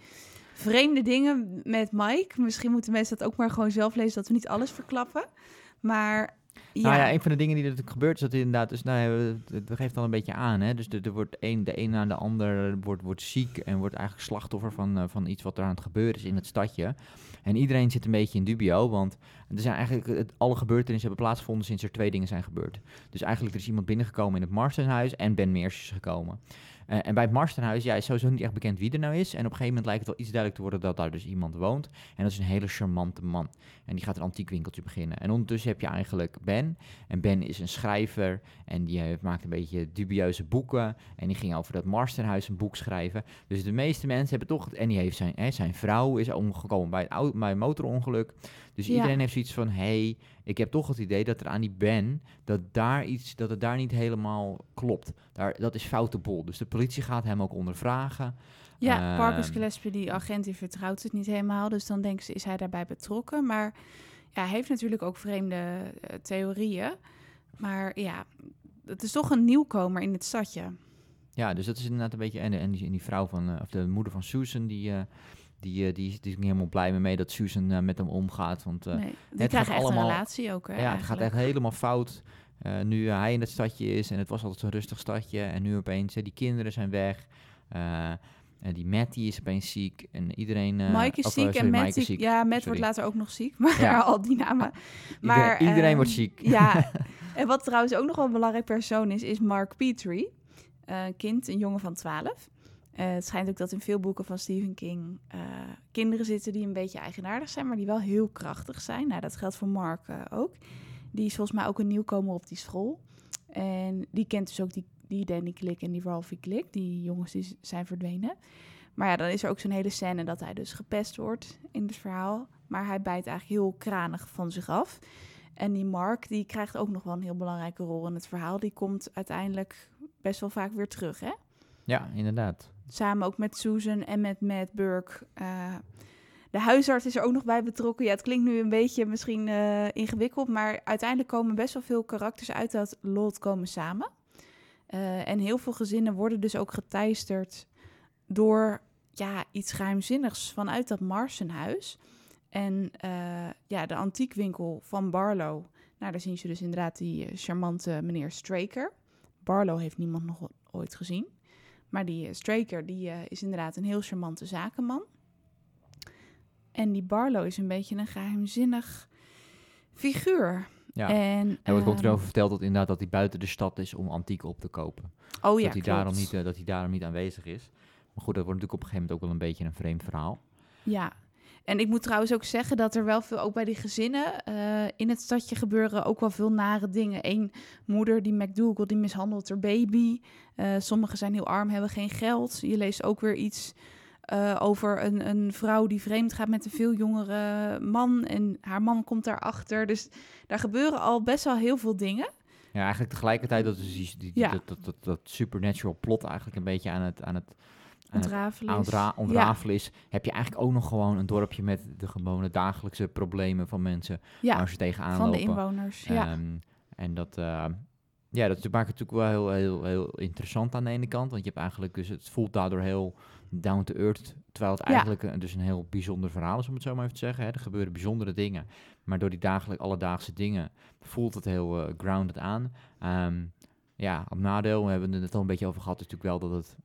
vreemde dingen met Mike. Misschien moeten mensen dat ook maar gewoon zelf lezen, dat we niet alles verklappen. Maar ja, Nou ja, een van de dingen die er natuurlijk gebeurt is dat inderdaad, dus nou, dat- geeft al een beetje aan. Hè? Dus er, er wordt een, de een na de ander wordt, wordt ziek en wordt eigenlijk slachtoffer van, eh, van iets wat er aan het gebeuren is in het stadje. En iedereen zit een beetje in dubio, want er zijn eigenlijk het, alle gebeurtenissen hebben plaatsgevonden sinds er twee dingen zijn gebeurd. Dus eigenlijk er is iemand binnengekomen in het Marstonhuis en Ben Meers is gekomen. Eh, en bij het Marstonhuis, ja, is sowieso niet echt bekend wie er nou is. En op een gegeven moment lijkt het wel iets duidelijk te worden dat daar dus iemand woont. En dat is een hele charmante man. En die gaat een antiekwinkeltje beginnen. En ondertussen heb je eigenlijk Ben. En Ben is een schrijver en die eh, maakt een beetje dubieuze boeken. En die ging over dat Marstonhuis een boek schrijven. Dus de meeste mensen hebben toch... En die heeft zijn, hè, zijn vrouw is omgekomen bij, het bij een motorongeluk. Dus Ja. iedereen heeft zoiets van... hey, ik heb toch het idee dat er aan die Ben... dat, daar iets, dat het daar niet helemaal klopt. Daar, dat is foute bol. Dus de politie gaat hem ook ondervragen. Ja, Parker Ehm, Gillespie, die agent, die vertrouwt het niet helemaal. Dus dan denken ze, is hij daarbij betrokken? Maar ja, hij heeft natuurlijk ook vreemde eh, theorieën. Maar ja, het is toch een nieuwkomer in het stadje. Ja, dus dat is inderdaad een beetje... En, en, die, en die vrouw van... eh, of de moeder van Susan, die... die, eh, die, is, die is niet helemaal blij mee dat Susan eh, met hem omgaat. Want eh, nee, die gaat krijgen echt allemaal- een relatie ook, hè, ja, het gaat echt helemaal fout. Nu hij in het stadje is en het was altijd zo'n rustig stadje. En nu opeens, die kinderen zijn weg. En die Matt die is opeens ziek. En iedereen... Mike is of, ziek sorry, en Matt is ziek. ziek. Ja, Matt Sorry. wordt later ook nog ziek. <laughs> Maar Ja. al die namen. Iedereen- Maar, iedereen ehm, wordt ziek. Ja, <laughs> en wat trouwens ook nog wel een belangrijk persoon is, is Mark Petrie. Een kind, een jongen van 12. Eh, het schijnt ook dat in veel boeken van Stephen King eh, kinderen zitten die een beetje eigenaardig zijn, maar die wel heel krachtig zijn. Nou, dat geldt voor Mark eh, ook. Die is volgens mij ook een nieuwkomer op die school. En die kent dus ook die, die Danny Klik en die Ralphie Klik, die jongens die zijn verdwenen. Maar ja, dan is er ook zo'n hele scène dat hij dus gepest wordt in het verhaal. Maar hij bijt eigenlijk heel kranig van zich af. En die Mark, die krijgt ook nog wel een heel belangrijke rol in het verhaal. Die komt uiteindelijk best wel vaak weer terug, hè? Ja, inderdaad. Samen ook met Susan en met Matt Burke. Eh, de huisarts is er ook nog bij betrokken. Ja, het klinkt nu een beetje misschien eh, ingewikkeld, maar uiteindelijk komen best wel veel karakters uit dat lot komen samen. Eh, en heel veel gezinnen worden dus ook geteisterd door ja, iets geheimzinnigs vanuit dat Marsenhuis. En ja, de antiekwinkel van Barlow. Nou, daar zien ze dus inderdaad die charmante meneer Straker. Barlow heeft niemand nog ooit gezien. Maar die eh, Straker, die eh, is inderdaad een heel charmante zakenman. En die Barlow is een beetje een geheimzinnig figuur. Ja. En, En wordt komt erover verteld dat inderdaad dat hij buiten de stad is om antiek op te kopen. Oh ja, dat, hij daarom niet, eh, dat hij daarom niet aanwezig is. Maar goed, dat wordt natuurlijk op een gegeven moment ook wel een beetje een vreemd verhaal. Ja. En ik moet trouwens ook zeggen dat er wel veel, ook bij die gezinnen eh, in het stadje gebeuren ook wel veel nare dingen. Eén moeder, die McDougal, die mishandelt haar baby. Eh, sommigen zijn heel arm, hebben geen geld. Je leest ook weer iets eh, over een, een vrouw die vreemd gaat met een veel jongere man. En haar man komt daarachter. Dus daar gebeuren al best wel heel veel dingen. Ja, eigenlijk tegelijkertijd dat is die, die, Ja. dat, dat, dat, dat supernatural plot eigenlijk een beetje aan het, aan het, Ontrafelen. aan is. Ja. heb je eigenlijk ook nog gewoon een dorpje met de gewone dagelijkse problemen van mensen Ja, waar ze tegenaan van de lopen. inwoners. ja. Ehm, en dat, eh, ja, dat maakt het natuurlijk wel heel, heel, heel interessant aan de ene kant, want je hebt eigenlijk dus het voelt daardoor heel down to earth, terwijl het eigenlijk een- dus een heel bijzonder verhaal is om het zo maar even te zeggen. Hè. Er gebeuren bijzondere dingen, maar door die dagelijk alledaagse dingen voelt het heel eh, grounded aan. Ehm, ja, op nadeel, we hebben het net al een beetje over gehad, is natuurlijk wel dat het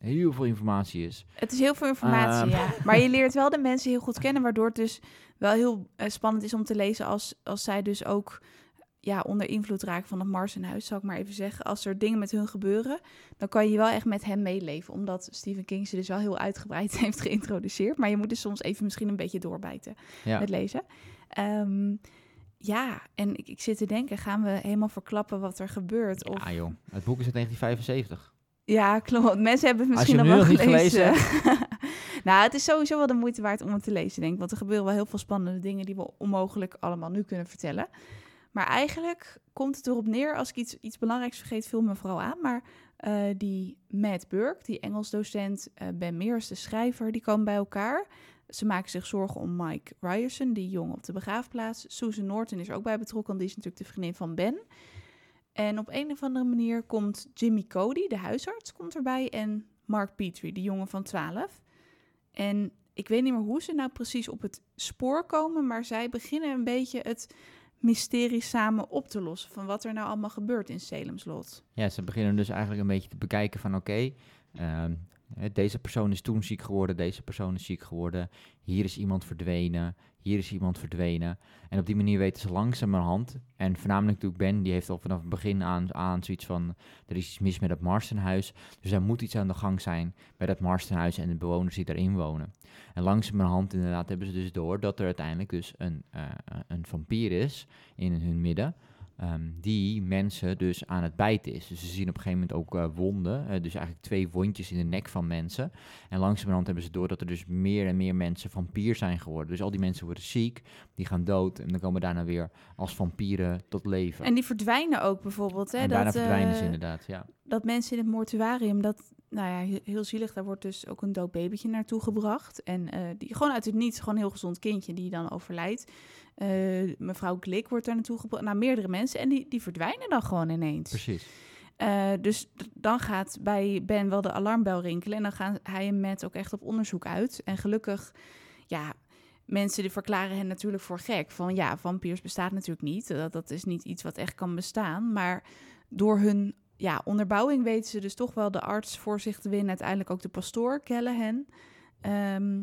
heel veel informatie is. Het is heel veel informatie, Ehm. ja. Maar je leert wel de mensen heel goed kennen, waardoor het dus wel heel eh, spannend is om te lezen als, als zij dus ook ja, onder invloed raken van het Marsenhuis, zal ik maar even zeggen. Als er dingen met hun gebeuren, dan kan je wel echt met hen meeleven, omdat Stephen King ze dus wel heel uitgebreid <laughs> heeft geïntroduceerd. Maar je moet dus soms even misschien een beetje doorbijten Ja. met lezen. Ehm, ja, en ik, ik zit te denken, gaan we helemaal verklappen wat er gebeurt? Of... Ja joh, het boek is uit 1975. Ja, klopt. Mensen hebben het misschien al wel nog niet gelezen. <laughs> nou, het is sowieso wel de moeite waard om het te lezen, denk ik. Want er gebeuren wel heel veel spannende dingen die we onmogelijk allemaal nu kunnen vertellen. Maar eigenlijk komt het erop neer, als ik iets, iets belangrijks vergeet, vul me vooral aan. Maar eh, die Matt Burke, die Engels docent, eh, Ben Meers, de schrijver, die komen bij elkaar. Ze maken zich zorgen om Mike Ryerson, die jongen op de begraafplaats. Susan Norton is er ook bij betrokken, die is natuurlijk de vriendin van Ben. En op een of andere manier komt Jimmy Cody, de huisarts, komt erbij. En Mark Petrie, de jongen van 12. En ik weet niet meer hoe ze nou precies op het spoor komen, maar zij beginnen een beetje het mysterie samen op te lossen. Van wat er nou allemaal gebeurt in Salem's Ja, ze beginnen dus eigenlijk een beetje te bekijken van oké, ehm, deze persoon is toen ziek geworden, deze persoon is ziek geworden, hier is iemand verdwenen, hier is iemand verdwenen. En op die manier weten ze langzamerhand, en voornamelijk natuurlijk Ben, die heeft al vanaf het begin aan, aan zoiets van, er is iets mis met het Marstonhuis, dus er moet iets aan de gang zijn bij dat Marstonhuis en de bewoners die daarin wonen. En langzamerhand inderdaad hebben ze dus door dat er uiteindelijk dus een, eh, een vampier is in hun midden, Ehm, die mensen dus aan het bijten is. Dus ze zien op een gegeven moment ook eh, wonden, eh, dus eigenlijk twee wondjes in de nek van mensen. En langzamerhand hebben ze door dat er dus meer en meer mensen vampier zijn geworden. Dus al die mensen worden ziek, die gaan dood en dan komen daarna weer als vampieren tot leven. En die verdwijnen ook bijvoorbeeld. Hè, En daarna dat, verdwijnen ze eh, inderdaad, ja. dat mensen in het mortuarium, dat, nou ja, heel, zielig, daar wordt dus ook een dood babytje naartoe gebracht. En eh, die gewoon uit het niets, gewoon een heel gezond kindje die dan overlijdt. Eh, mevrouw Glik wordt daar naartoe gebracht, nou meerdere mensen. En die, die verdwijnen dan gewoon ineens. Precies. Eh, dus dan gaat bij Ben wel de alarmbel rinkelen. En dan gaan hij en Matt ook echt op onderzoek uit. En gelukkig, ja, mensen die verklaren hen natuurlijk voor gek. Van ja, vampiers bestaat natuurlijk niet. Dat, dat is niet iets wat echt kan bestaan. Maar door hun ja, onderbouwing weten ze dus toch wel de arts voor zich te winnen. Uiteindelijk ook de pastoor, Callahan. Ehm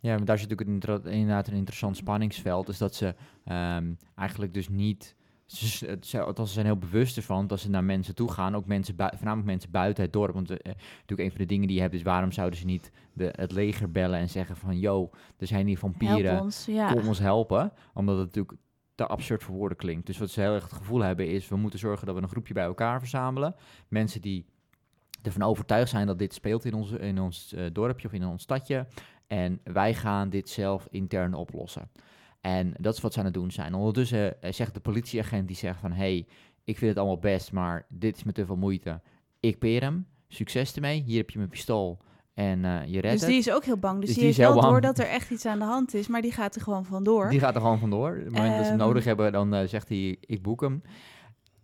Ja, maar daar zit natuurlijk inderdaad een interessant spanningsveld. Dus dat ze ehm, eigenlijk dus niet... Ze, ze, zijn heel bewust ervan dat ze naar mensen toe gaan. Ook mensen, voornamelijk mensen buiten het dorp. Want eh, natuurlijk een van de dingen die je hebt is... waarom zouden ze niet de, het leger bellen en zeggen van... yo, er zijn hier vampieren, ons, ja. kom ons helpen. Omdat het natuurlijk te absurd voor woorden klinkt. Dus wat ze heel erg het gevoel hebben is... we moeten zorgen dat we een groepje bij elkaar verzamelen. Mensen die ervan overtuigd zijn dat dit speelt in ons, in ons eh, dorpje of in ons stadje. En wij gaan dit zelf intern oplossen. En dat is wat ze aan het doen zijn. Ondertussen eh, zegt de politieagent die zegt van... hey, ik vind het allemaal best, maar dit is met te veel moeite. Ik peer hem. Succes ermee. Hier heb je mijn pistool. En eh, je redt Dus het. die is ook heel bang. Dus, Dus die, is heeft wel door dat er echt iets aan de hand is. Maar die gaat er gewoon vandoor. Die gaat er gewoon vandoor. Op het moment dat ze hem Ehm. nodig hebben, dan eh, zegt hij, ik boek hem.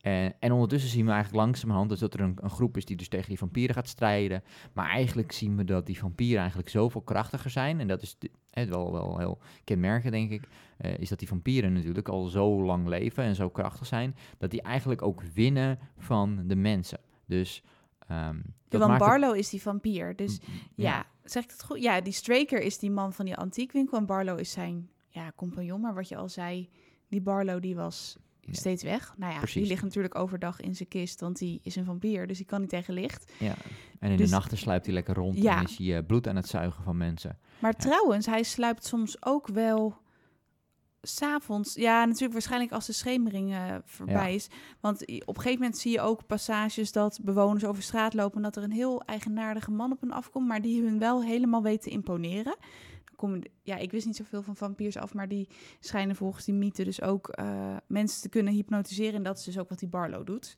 En, en ondertussen zien we eigenlijk langzamerhand dus dat er een, een groep is die dus tegen die vampieren gaat strijden. Maar eigenlijk zien we dat die vampieren eigenlijk zoveel krachtiger zijn. En dat is eh, wel, wel heel kenmerkend, denk ik. eh, is dat die vampieren natuurlijk al zo lang leven en zo krachtig zijn. Dat die eigenlijk ook winnen van de mensen. Dus maakt het- Barlow is die vampier. Dus Mm, ja, zeg ik het goed? Ja, die Straker is die man van die antiekwinkel en Barlow is zijn ja, compagnon. Maar wat je al zei, die Barlow die was Ja. steeds weg. Nou ja, Precies. die ligt natuurlijk overdag in zijn kist, want die is een vampier, dus die kan niet tegen licht. Ja. En in Dus- de nachten sluipt hij lekker rond Ja. en is hij eh, bloed aan het zuigen van mensen. Maar Ja. trouwens, hij sluipt soms ook wel s'avonds. Ja, natuurlijk waarschijnlijk als de schemering eh, voorbij Ja. is. Want op een gegeven moment zie je ook passages dat bewoners over straat lopen... en dat er een heel eigenaardige man op hen afkomt... maar die hun wel helemaal weet te imponeren. Dan ja, ik wist niet zoveel van vampiers af... maar die schijnen volgens die mythe dus ook eh, mensen te kunnen hypnotiseren... en dat is dus ook wat die Barlow doet.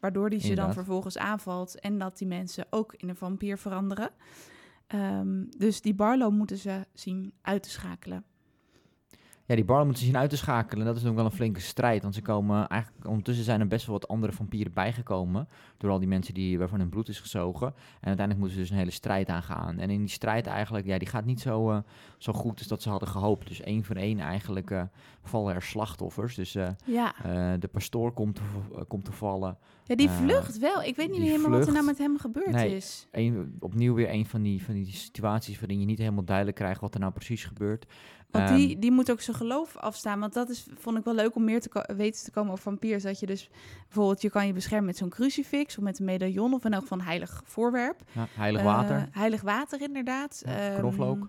Waardoor die ze dan vervolgens aanvalt... en dat die mensen ook in een vampier veranderen. Ehm, dus die Barlow moeten ze zien uit te schakelen. Ja, die Barlow moeten ze zien uit te schakelen. Dat is ook wel een flinke strijd. Want ze komen eigenlijk... Ondertussen zijn er best wel wat andere vampieren bijgekomen. Door al die mensen die, waarvan hun bloed is gezogen. En uiteindelijk moeten ze dus een hele strijd aangaan. En in die strijd eigenlijk... Ja, die gaat niet zo, eh, zo goed als dat ze hadden gehoopt. Dus één voor één eigenlijk eh, vallen er slachtoffers. Dus eh, Ja, de pastoor komt te, komt te vallen. ja die vlucht wel. Ik weet niet helemaal wat er nou met hem gebeurd Nee. is. Een, opnieuw weer een van die, van die situaties waarin je niet helemaal duidelijk krijgt wat er nou precies gebeurt. Want Ehm, die, die moet ook zijn geloof afstaan. Want dat is, vond ik wel leuk om meer te weten te komen over vampiers. Dat je dus bijvoorbeeld, je kan je beschermen met zo'n crucifix of met een medaillon of in elk een heilig voorwerp. ja, heilig Eh, water. heilig water, inderdaad. Ja, Ehm, knoflook.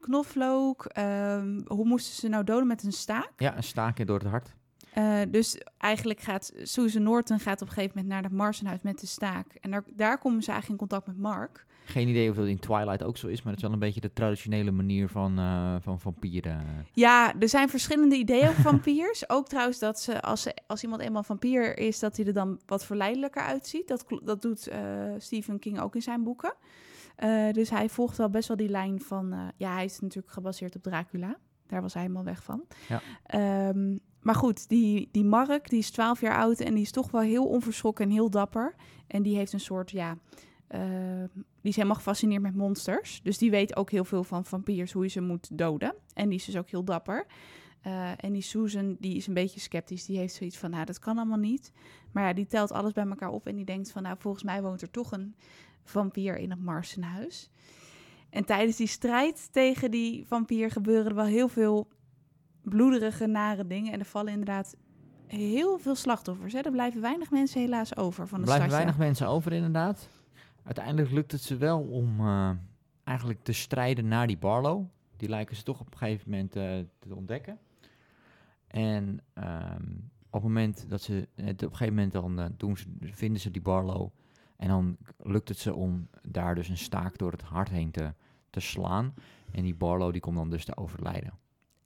Knoflook. ehm, hoe moesten ze nou doden met een staak? ja, een staakje door het hart. Eh, dus eigenlijk gaat Susan Norton gaat op een gegeven moment naar het Marsenhuis met de staak. En daar, daar komen ze eigenlijk in contact met Mark. Geen idee of dat in Twilight ook zo is, maar het is wel een beetje de traditionele manier van, eh, van vampieren. Ja, er zijn verschillende ideeën over vampiers. <laughs> Ook trouwens dat ze als, ze, als iemand eenmaal vampier is, dat hij er dan wat verleidelijker uitziet. Dat, dat doet eh, Stephen King ook in zijn boeken. Eh, dus hij volgt wel best wel die lijn van... ja, hij is natuurlijk gebaseerd op Dracula. Daar was hij helemaal weg van. Ja. Ehm, maar goed, die, die Mark, die is 12 jaar oud en die is toch wel heel onverschrokken en heel dapper. En die heeft een soort, ja... die is helemaal gefascineerd met monsters. Dus die weet ook heel veel van vampiers, hoe je ze moet doden. En die is dus ook heel dapper. Eh, en die Susan, die is een beetje sceptisch. Die heeft zoiets van, nou, dat kan allemaal niet. Maar ja, die telt alles bij elkaar op en die denkt van, nou, volgens mij woont er toch een vampier in het Marsenhuis. En tijdens die strijd tegen die vampier gebeuren er wel heel veel bloederige, nare dingen. En er vallen inderdaad heel veel slachtoffers. Hè? Er blijven weinig mensen helaas over van Er de blijven stadje. weinig mensen over, inderdaad. Uiteindelijk lukt het ze wel om eh, eigenlijk te strijden naar die Barlow. Die lijken ze toch op een gegeven moment eh, te ontdekken. En ehm, op het moment dat ze het op een gegeven moment dan eh, doen ze, vinden ze die Barlow. En dan lukt het ze om daar dus een staak door het hart heen te, te slaan. En die Barlow die komt dan dus te overlijden.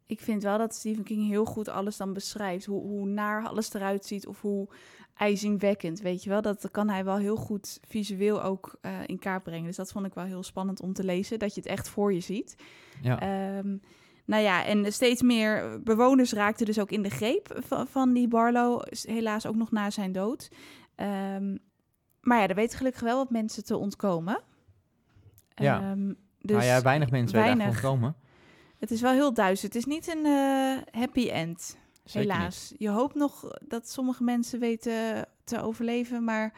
Ik vind wel dat Stephen King heel goed alles dan beschrijft. Hoe, hoe naar alles eruit ziet of hoe ijzingwekkend, weet je wel. Dat kan hij wel heel goed visueel ook eh, in kaart brengen. Dus dat vond ik wel heel spannend om te lezen, dat je het echt voor je ziet. Ja, Ehm, nou ja, en steeds meer bewoners raakten dus ook in de greep van, van die Barlow. Helaas ook nog na zijn dood. Ehm, maar ja, er weten gelukkig wel wat mensen te ontkomen. Ja. Ehm, dus nou ja, weinig mensen weten weinig. eigenlijk komen. Het is wel heel duister. Het is niet een eh, happy end, Zeker helaas. Je hoopt nog dat sommige mensen weten te overleven, maar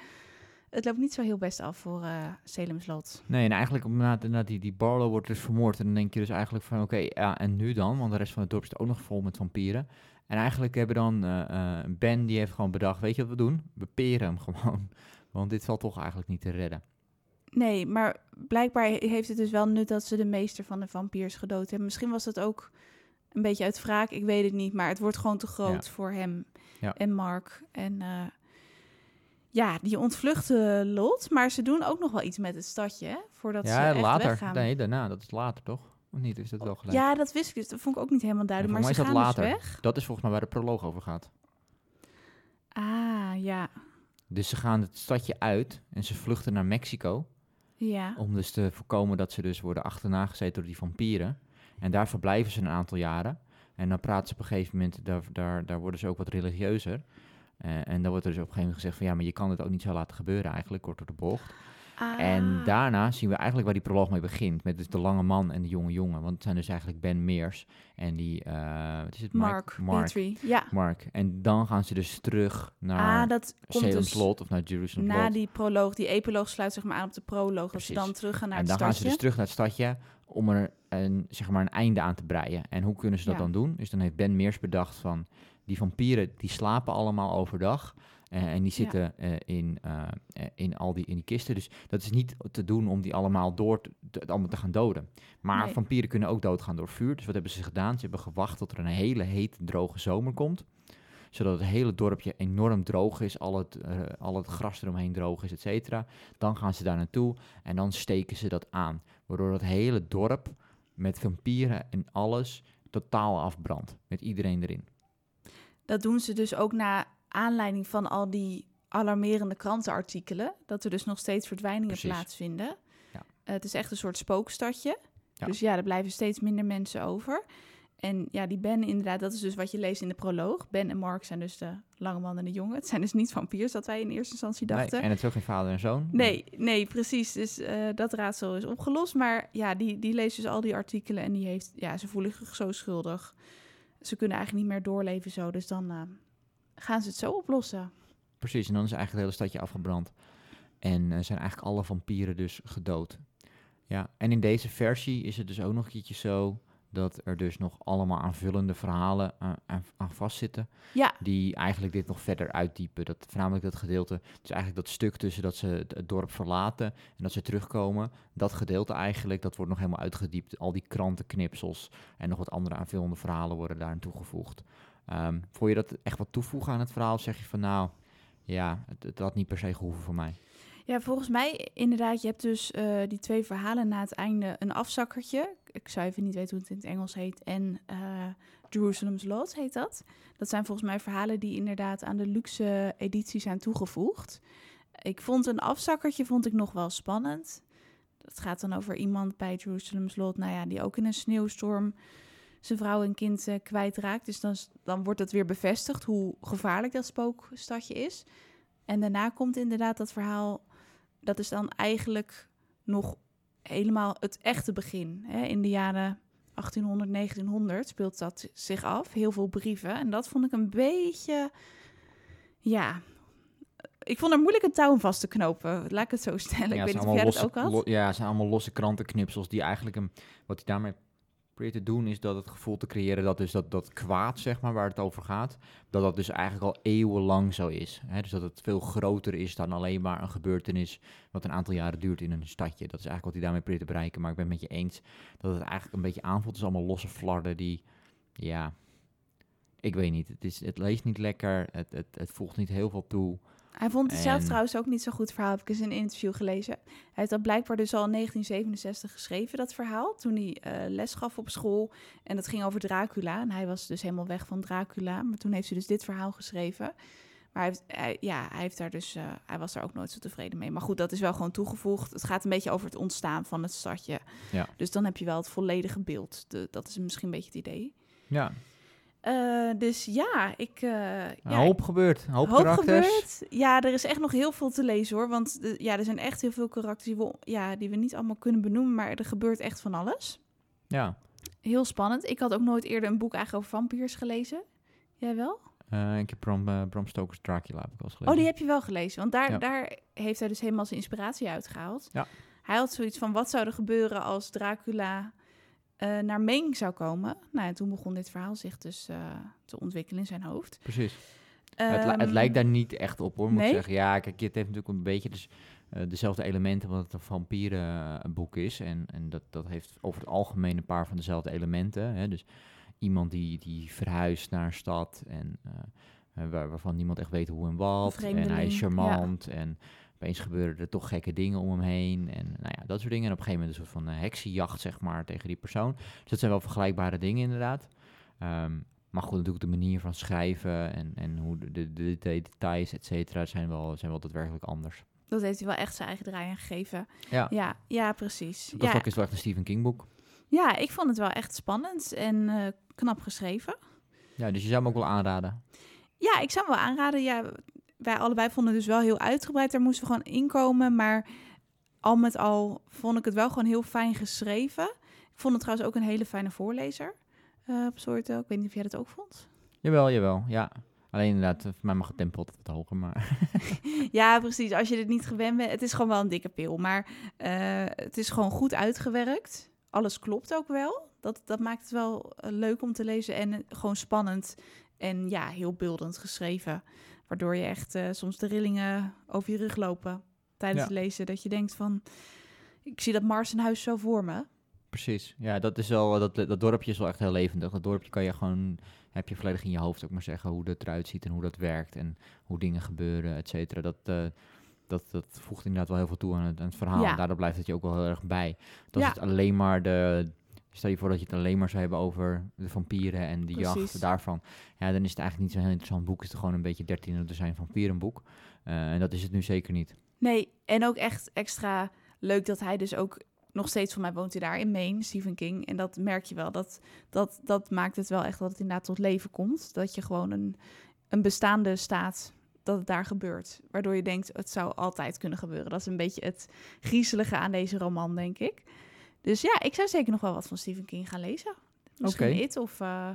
het loopt niet zo heel best af voor eh Salem's Lot. Nee, en eigenlijk nadat nadat die, die Barlow wordt dus vermoord. En dan denk je dus eigenlijk van, oké, ja, en nu dan? Want de rest van het dorp zit ook nog vol met vampieren. En eigenlijk hebben dan eh, Ben, die heeft gewoon bedacht, weet je wat we doen? We peren hem gewoon. <laughs> Want dit valt toch eigenlijk niet te redden. Nee, maar blijkbaar heeft het dus wel nut dat ze de meester van de vampiers gedood hebben. Misschien was dat ook een beetje uit wraak, ik weet het niet. Maar het wordt gewoon te groot Ja. voor hem Ja. en Mark. En eh, ja, die ontvluchten Lot. Maar ze doen ook nog wel iets met het stadje, hè, voordat ze ja, echt later. weggaan. Nee, daarna. Dat is later, toch? Of niet? Is dat wel gelijk? Ja, dat wist ik dus. Dat vond ik ook niet helemaal duidelijk. Maar ze gaan dus dat weg. Dat is volgens mij waar de proloog over gaat. Ah, ja. Dus ze gaan het stadje uit en ze vluchten naar Mexico. Ja. Om dus te voorkomen dat ze dus worden achterna gezeten door die vampieren. En daar verblijven ze een aantal jaren. En dan praten ze op een gegeven moment, daar, daar, daar worden ze ook wat religieuzer. Eh, en dan wordt er dus op een gegeven moment gezegd van ja, maar je kan het ook niet zo laten gebeuren eigenlijk, kort door de bocht. En Ah. daarna zien we eigenlijk waar die proloog mee begint. Met dus de lange man en de jonge jongen. Want het zijn dus eigenlijk Ben Meers en die, eh wat is het? Mark, Mark. Petrie. Ja. Mark. En dan gaan ze dus terug naar Ah, dat komt Salem's dus Lot of naar Jerusalem na die proloog. Die epiloog sluit zeg maar aan op de proloog. Dat ze Precies. dan teruggaan naar en het dan gaan stadje. ze dus terug naar het stadje om er een, zeg maar een einde aan te breien. En hoe kunnen ze dat Ja. dan doen? Dus dan heeft Ben Meers bedacht van die vampieren die slapen allemaal overdag. Eh, en die zitten eh, in, eh, in al die, in die kisten. Dus dat is niet te doen om die allemaal door te, te- allemaal te gaan doden. Maar Nee. vampieren kunnen ook doodgaan door vuur. Dus wat hebben ze gedaan? Ze hebben gewacht tot er een hele hete, droge zomer komt. Zodat het hele dorpje enorm droog is. Al het, al het gras eromheen droog is, et cetera. Dan gaan ze daar naartoe en dan steken ze dat aan. Waardoor het hele dorp met vampieren en alles totaal afbrandt. Met iedereen erin. Dat doen ze dus ook na aanleiding van al die alarmerende krantenartikelen. Dat er dus nog steeds verdwijningen Precies. plaatsvinden. Ja. Eh, het is echt een soort spookstadje. Ja. Dus ja, er blijven steeds minder mensen over. En ja, die Ben inderdaad, dat is dus wat je leest in de proloog. Ben en Mark zijn dus de lange man en de jongen. Het zijn dus niet vampiers, dat wij in eerste instantie dachten. Nee, en het is ook geen vader en zoon. Nee, nee, precies. Dus eh, dat raadsel is opgelost. Maar ja, die, die leest dus al die artikelen en die heeft, ja, ze voelen zich zo schuldig. Ze kunnen eigenlijk niet meer doorleven zo. Dus dan eh, gaan ze het zo oplossen. Precies, en dan is eigenlijk het hele stadje afgebrand. En eh, zijn eigenlijk alle vampieren dus gedood. Ja, en in deze versie is het dus ook nog een keertje zo dat er dus nog allemaal aanvullende verhalen aan, aan, aan vastzitten. Ja, Die eigenlijk dit nog verder uitdiepen. Dat, voornamelijk dat gedeelte, dus eigenlijk dat stuk tussen dat ze het, het dorp verlaten en dat ze terugkomen. Dat gedeelte eigenlijk, dat wordt nog helemaal uitgediept. Al die krantenknipsels en nog wat andere aanvullende verhalen worden daarin toegevoegd. Ehm vond je dat echt wat toevoegen aan het verhaal? Zeg je van nou, ja, het, het had niet per se gehoeven voor mij. Ja, volgens mij inderdaad. Je hebt dus eh, die twee verhalen na het einde een afzakkertje. Ik zou even niet weten hoe het in het Engels heet. En eh, Jerusalem's Lot heet dat. Dat zijn volgens mij verhalen die inderdaad aan de luxe editie zijn toegevoegd. Ik vond een afzakkertje vond ik nog wel spannend. Dat gaat dan over iemand bij Jerusalem's Lot, nou ja, die ook in een sneeuwstorm zijn vrouw en kind eh, kwijtraakt. Dus dan, dan wordt het weer bevestigd hoe gevaarlijk dat spookstadje is. En daarna komt inderdaad dat verhaal dat is dan eigenlijk nog helemaal het echte begin. Hè? In de jaren 1800, 1900 speelt dat zich af. Heel veel brieven. En dat vond ik een beetje... Ja, ik vond er moeilijk een touw vast te knopen. Laat ik het zo stellen. ik weet niet of jij dat ook had. lo- ja, het zijn allemaal losse krantenknipsels die eigenlijk een, wat hij daarmee probeert te doen is dat het gevoel te creëren dat dus dat, dat kwaad, zeg maar, waar het over gaat, dat dat dus eigenlijk al eeuwenlang zo is. Hè? Dus dat het veel groter is dan alleen maar een gebeurtenis wat een aantal jaren duurt in een stadje. Dat is eigenlijk wat hij daarmee probeert te bereiken. Maar ik ben het met je eens dat het eigenlijk een beetje aanvoelt. Het is allemaal losse flarden die, ja, ik weet niet. Het, is, het leest niet lekker, het, het, het voegt niet heel veel toe. Hij vond het zelf En- trouwens ook niet zo goed verhaal. Heb ik eens in een interview gelezen. Hij heeft dat blijkbaar dus al in 1967 geschreven, dat verhaal. Toen hij eh, les gaf op school. En dat ging over Dracula. En hij was dus helemaal weg van Dracula. Maar toen heeft hij dus dit verhaal geschreven. Maar hij, heeft, hij- ja, hij, heeft daar dus, eh, hij was daar ook nooit zo tevreden mee. Maar goed, dat is wel gewoon toegevoegd. Het gaat een beetje over het ontstaan van het stadje. Ja. Dus dan heb je wel het volledige beeld. De, dat is misschien een beetje het idee. Ja, Eh, dus ja, ik... een ja, hoop gebeurt, hoop, hoop karakters. gebeurd. Ja, er is echt nog heel veel te lezen hoor. Want de- ja, er zijn echt heel veel karakters die we, ja, die we niet allemaal kunnen benoemen. Maar er gebeurt echt van alles. Ja, Heel spannend. Ik had ook nooit eerder een boek eigenlijk over vampiers gelezen. Jij wel? Eh, ik heb Bram, Bram Stoker's Dracula heb ik gelezen. Oh, die heb je wel gelezen. Want daar, Ja. daar heeft hij dus helemaal zijn inspiratie uitgehaald. Ja. Hij had zoiets van, wat zou er gebeuren als Dracula eh, naar Maine zou komen? Nou, en toen begon dit verhaal zich dus eh, te ontwikkelen in zijn hoofd. Precies. het, li- het Ehm, lijkt daar niet echt op hoor, moet nee? ik zeggen. Ja, kijk, het heeft natuurlijk een beetje dus, eh, dezelfde elementen, omdat het een vampierenboek is. En, en dat, dat heeft over het algemeen een paar van dezelfde elementen. Hè? Dus iemand die, die verhuist naar een stad en waar, waarvan niemand echt weet hoe en wat. En hij is ja. charmant en opeens gebeuren er toch gekke dingen om hem heen. En nou ja, dat soort dingen. En op een gegeven moment een soort van eh, heksenjacht, zeg maar, tegen die persoon. Dus dat zijn wel vergelijkbare dingen inderdaad. Ehm, maar goed, natuurlijk de manier van schrijven en, en hoe de, de, de details, et cetera, zijn wel, zijn wel daadwerkelijk anders. Dat heeft hij wel echt zijn eigen draai aan gegeven. Ja, Ja, ja precies. dat Ja, is wel echt een Stephen King boek. ja, ik vond het wel echt spannend en eh, knap geschreven. Ja, dus je zou hem ook wel aanraden. Ja, ik zou hem wel aanraden. Ja, wij allebei vonden het dus wel heel uitgebreid. Daar moesten we gewoon inkomen. Maar al met al vond ik het wel gewoon heel fijn geschreven. Ik vond het trouwens ook een hele fijne voorlezer uh, op Storytel. Ik weet niet of jij dat ook vond. Jawel, jawel, ja. Alleen inderdaad, voor mij mag het tempo wat hoger, maar... <laughs> <laughs> ja, precies. Als je dit niet gewend bent, het is gewoon wel een dikke pil. Maar uh, het is gewoon goed uitgewerkt. Alles klopt ook wel. Dat, dat maakt het wel leuk om te lezen en gewoon spannend. En ja, heel beeldend geschreven. Waardoor je echt uh, soms de rillingen over je rug lopen tijdens het lezen. Dat je denkt van, ik zie dat Mars een huis zo voor me. Precies. Ja, dat is wel, dat, dat dorpje is wel echt heel levendig. Dat dorpje kan je gewoon, heb je volledig in je hoofd ook maar zeggen hoe dat eruit ziet en hoe dat werkt en hoe dingen gebeuren, et cetera. Dat, uh, dat, dat voegt inderdaad wel heel veel toe aan het, aan het verhaal. Ja. En daardoor blijft het je ook wel heel erg bij. Dat ja. het alleen maar de, Stel je voor dat je het alleen maar zou hebben over de vampieren en de jacht daarvan. Ja, dan is het eigenlijk niet zo'n heel interessant boek. Het is gewoon een beetje 13 zijn vampierenboek. Uh, en dat is het nu zeker niet. Nee, en ook echt extra leuk dat hij dus ook nog steeds van mij woont hij daar in Maine, Stephen King. En dat merk je wel. Dat, dat, dat maakt het wel echt dat het inderdaad tot leven komt. Dat je gewoon een, een bestaande staat dat het daar gebeurt. Waardoor je denkt, het zou altijd kunnen gebeuren. Dat is een beetje het griezelige aan deze roman, denk ik. Dus ja, ik zou zeker nog wel wat van Stephen King gaan lezen. Misschien okay. It of uh,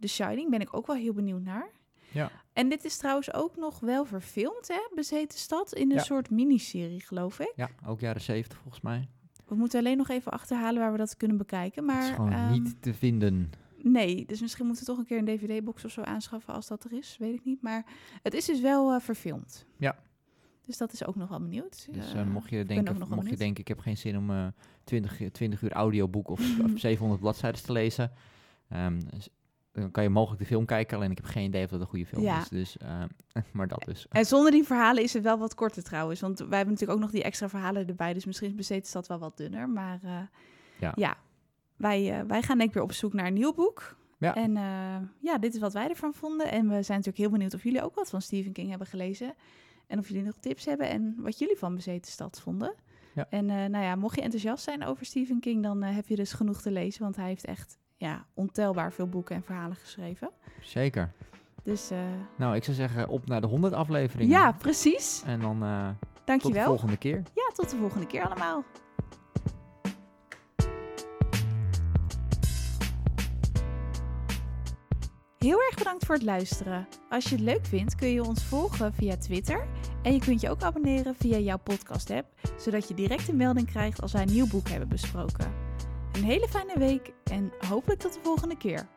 The Shining ben ik ook wel heel benieuwd naar. Ja. En dit is trouwens ook nog wel verfilmd, hè? Bezeten Stad, in een soort miniserie, geloof ik. Ja, ook jaren zeventig volgens mij. We moeten alleen nog even achterhalen waar we dat kunnen bekijken. Maar, het is gewoon um, niet te vinden. Nee, dus misschien moeten we toch een keer een DVD-box of zo aanschaffen als dat er is. Weet ik niet. Maar het is dus wel uh, verfilmd. Ja. Dus dat is ook nog wel benieuwd. Dus uh, mocht je denken, mocht je denken, ik heb geen zin om uh, 20, 20 uur audioboek of, <laughs> of 700 bladzijden te lezen. Um, dan kan je mogelijk de film kijken, alleen ik heb geen idee of dat een goede film ja. is. Dus, uh, <laughs> maar dat dus. En zonder die verhalen is het wel wat korter trouwens. Want wij hebben natuurlijk ook nog die extra verhalen erbij. Dus misschien is is dat wel wat dunner. Maar uh, ja. ja, wij, uh, wij gaan denk ik weer op zoek naar een nieuw boek. Ja. En ja, dit is wat wij ervan vonden. En we zijn natuurlijk heel benieuwd of jullie ook wat van Stephen King hebben gelezen. En of jullie nog tips hebben en wat jullie van Bezeten Stad vonden. Ja. En nou ja, mocht je enthousiast zijn over Stephen King, dan heb je dus genoeg te lezen. Want hij heeft echt ja, ontelbaar veel boeken en verhalen geschreven. Zeker. Dus, uh... Nou, ik zou zeggen op naar de 100 afleveringen. Ja, precies. En dan Dankjewel. tot de volgende keer. Ja, tot de volgende keer allemaal. Heel erg bedankt voor het luisteren. Als je het leuk vindt, kun je ons volgen via Twitter. En je kunt je ook abonneren via jouw podcast-app, zodat je direct een melding krijgt als wij een nieuw boek hebben besproken. Een hele fijne week en hopelijk tot de volgende keer.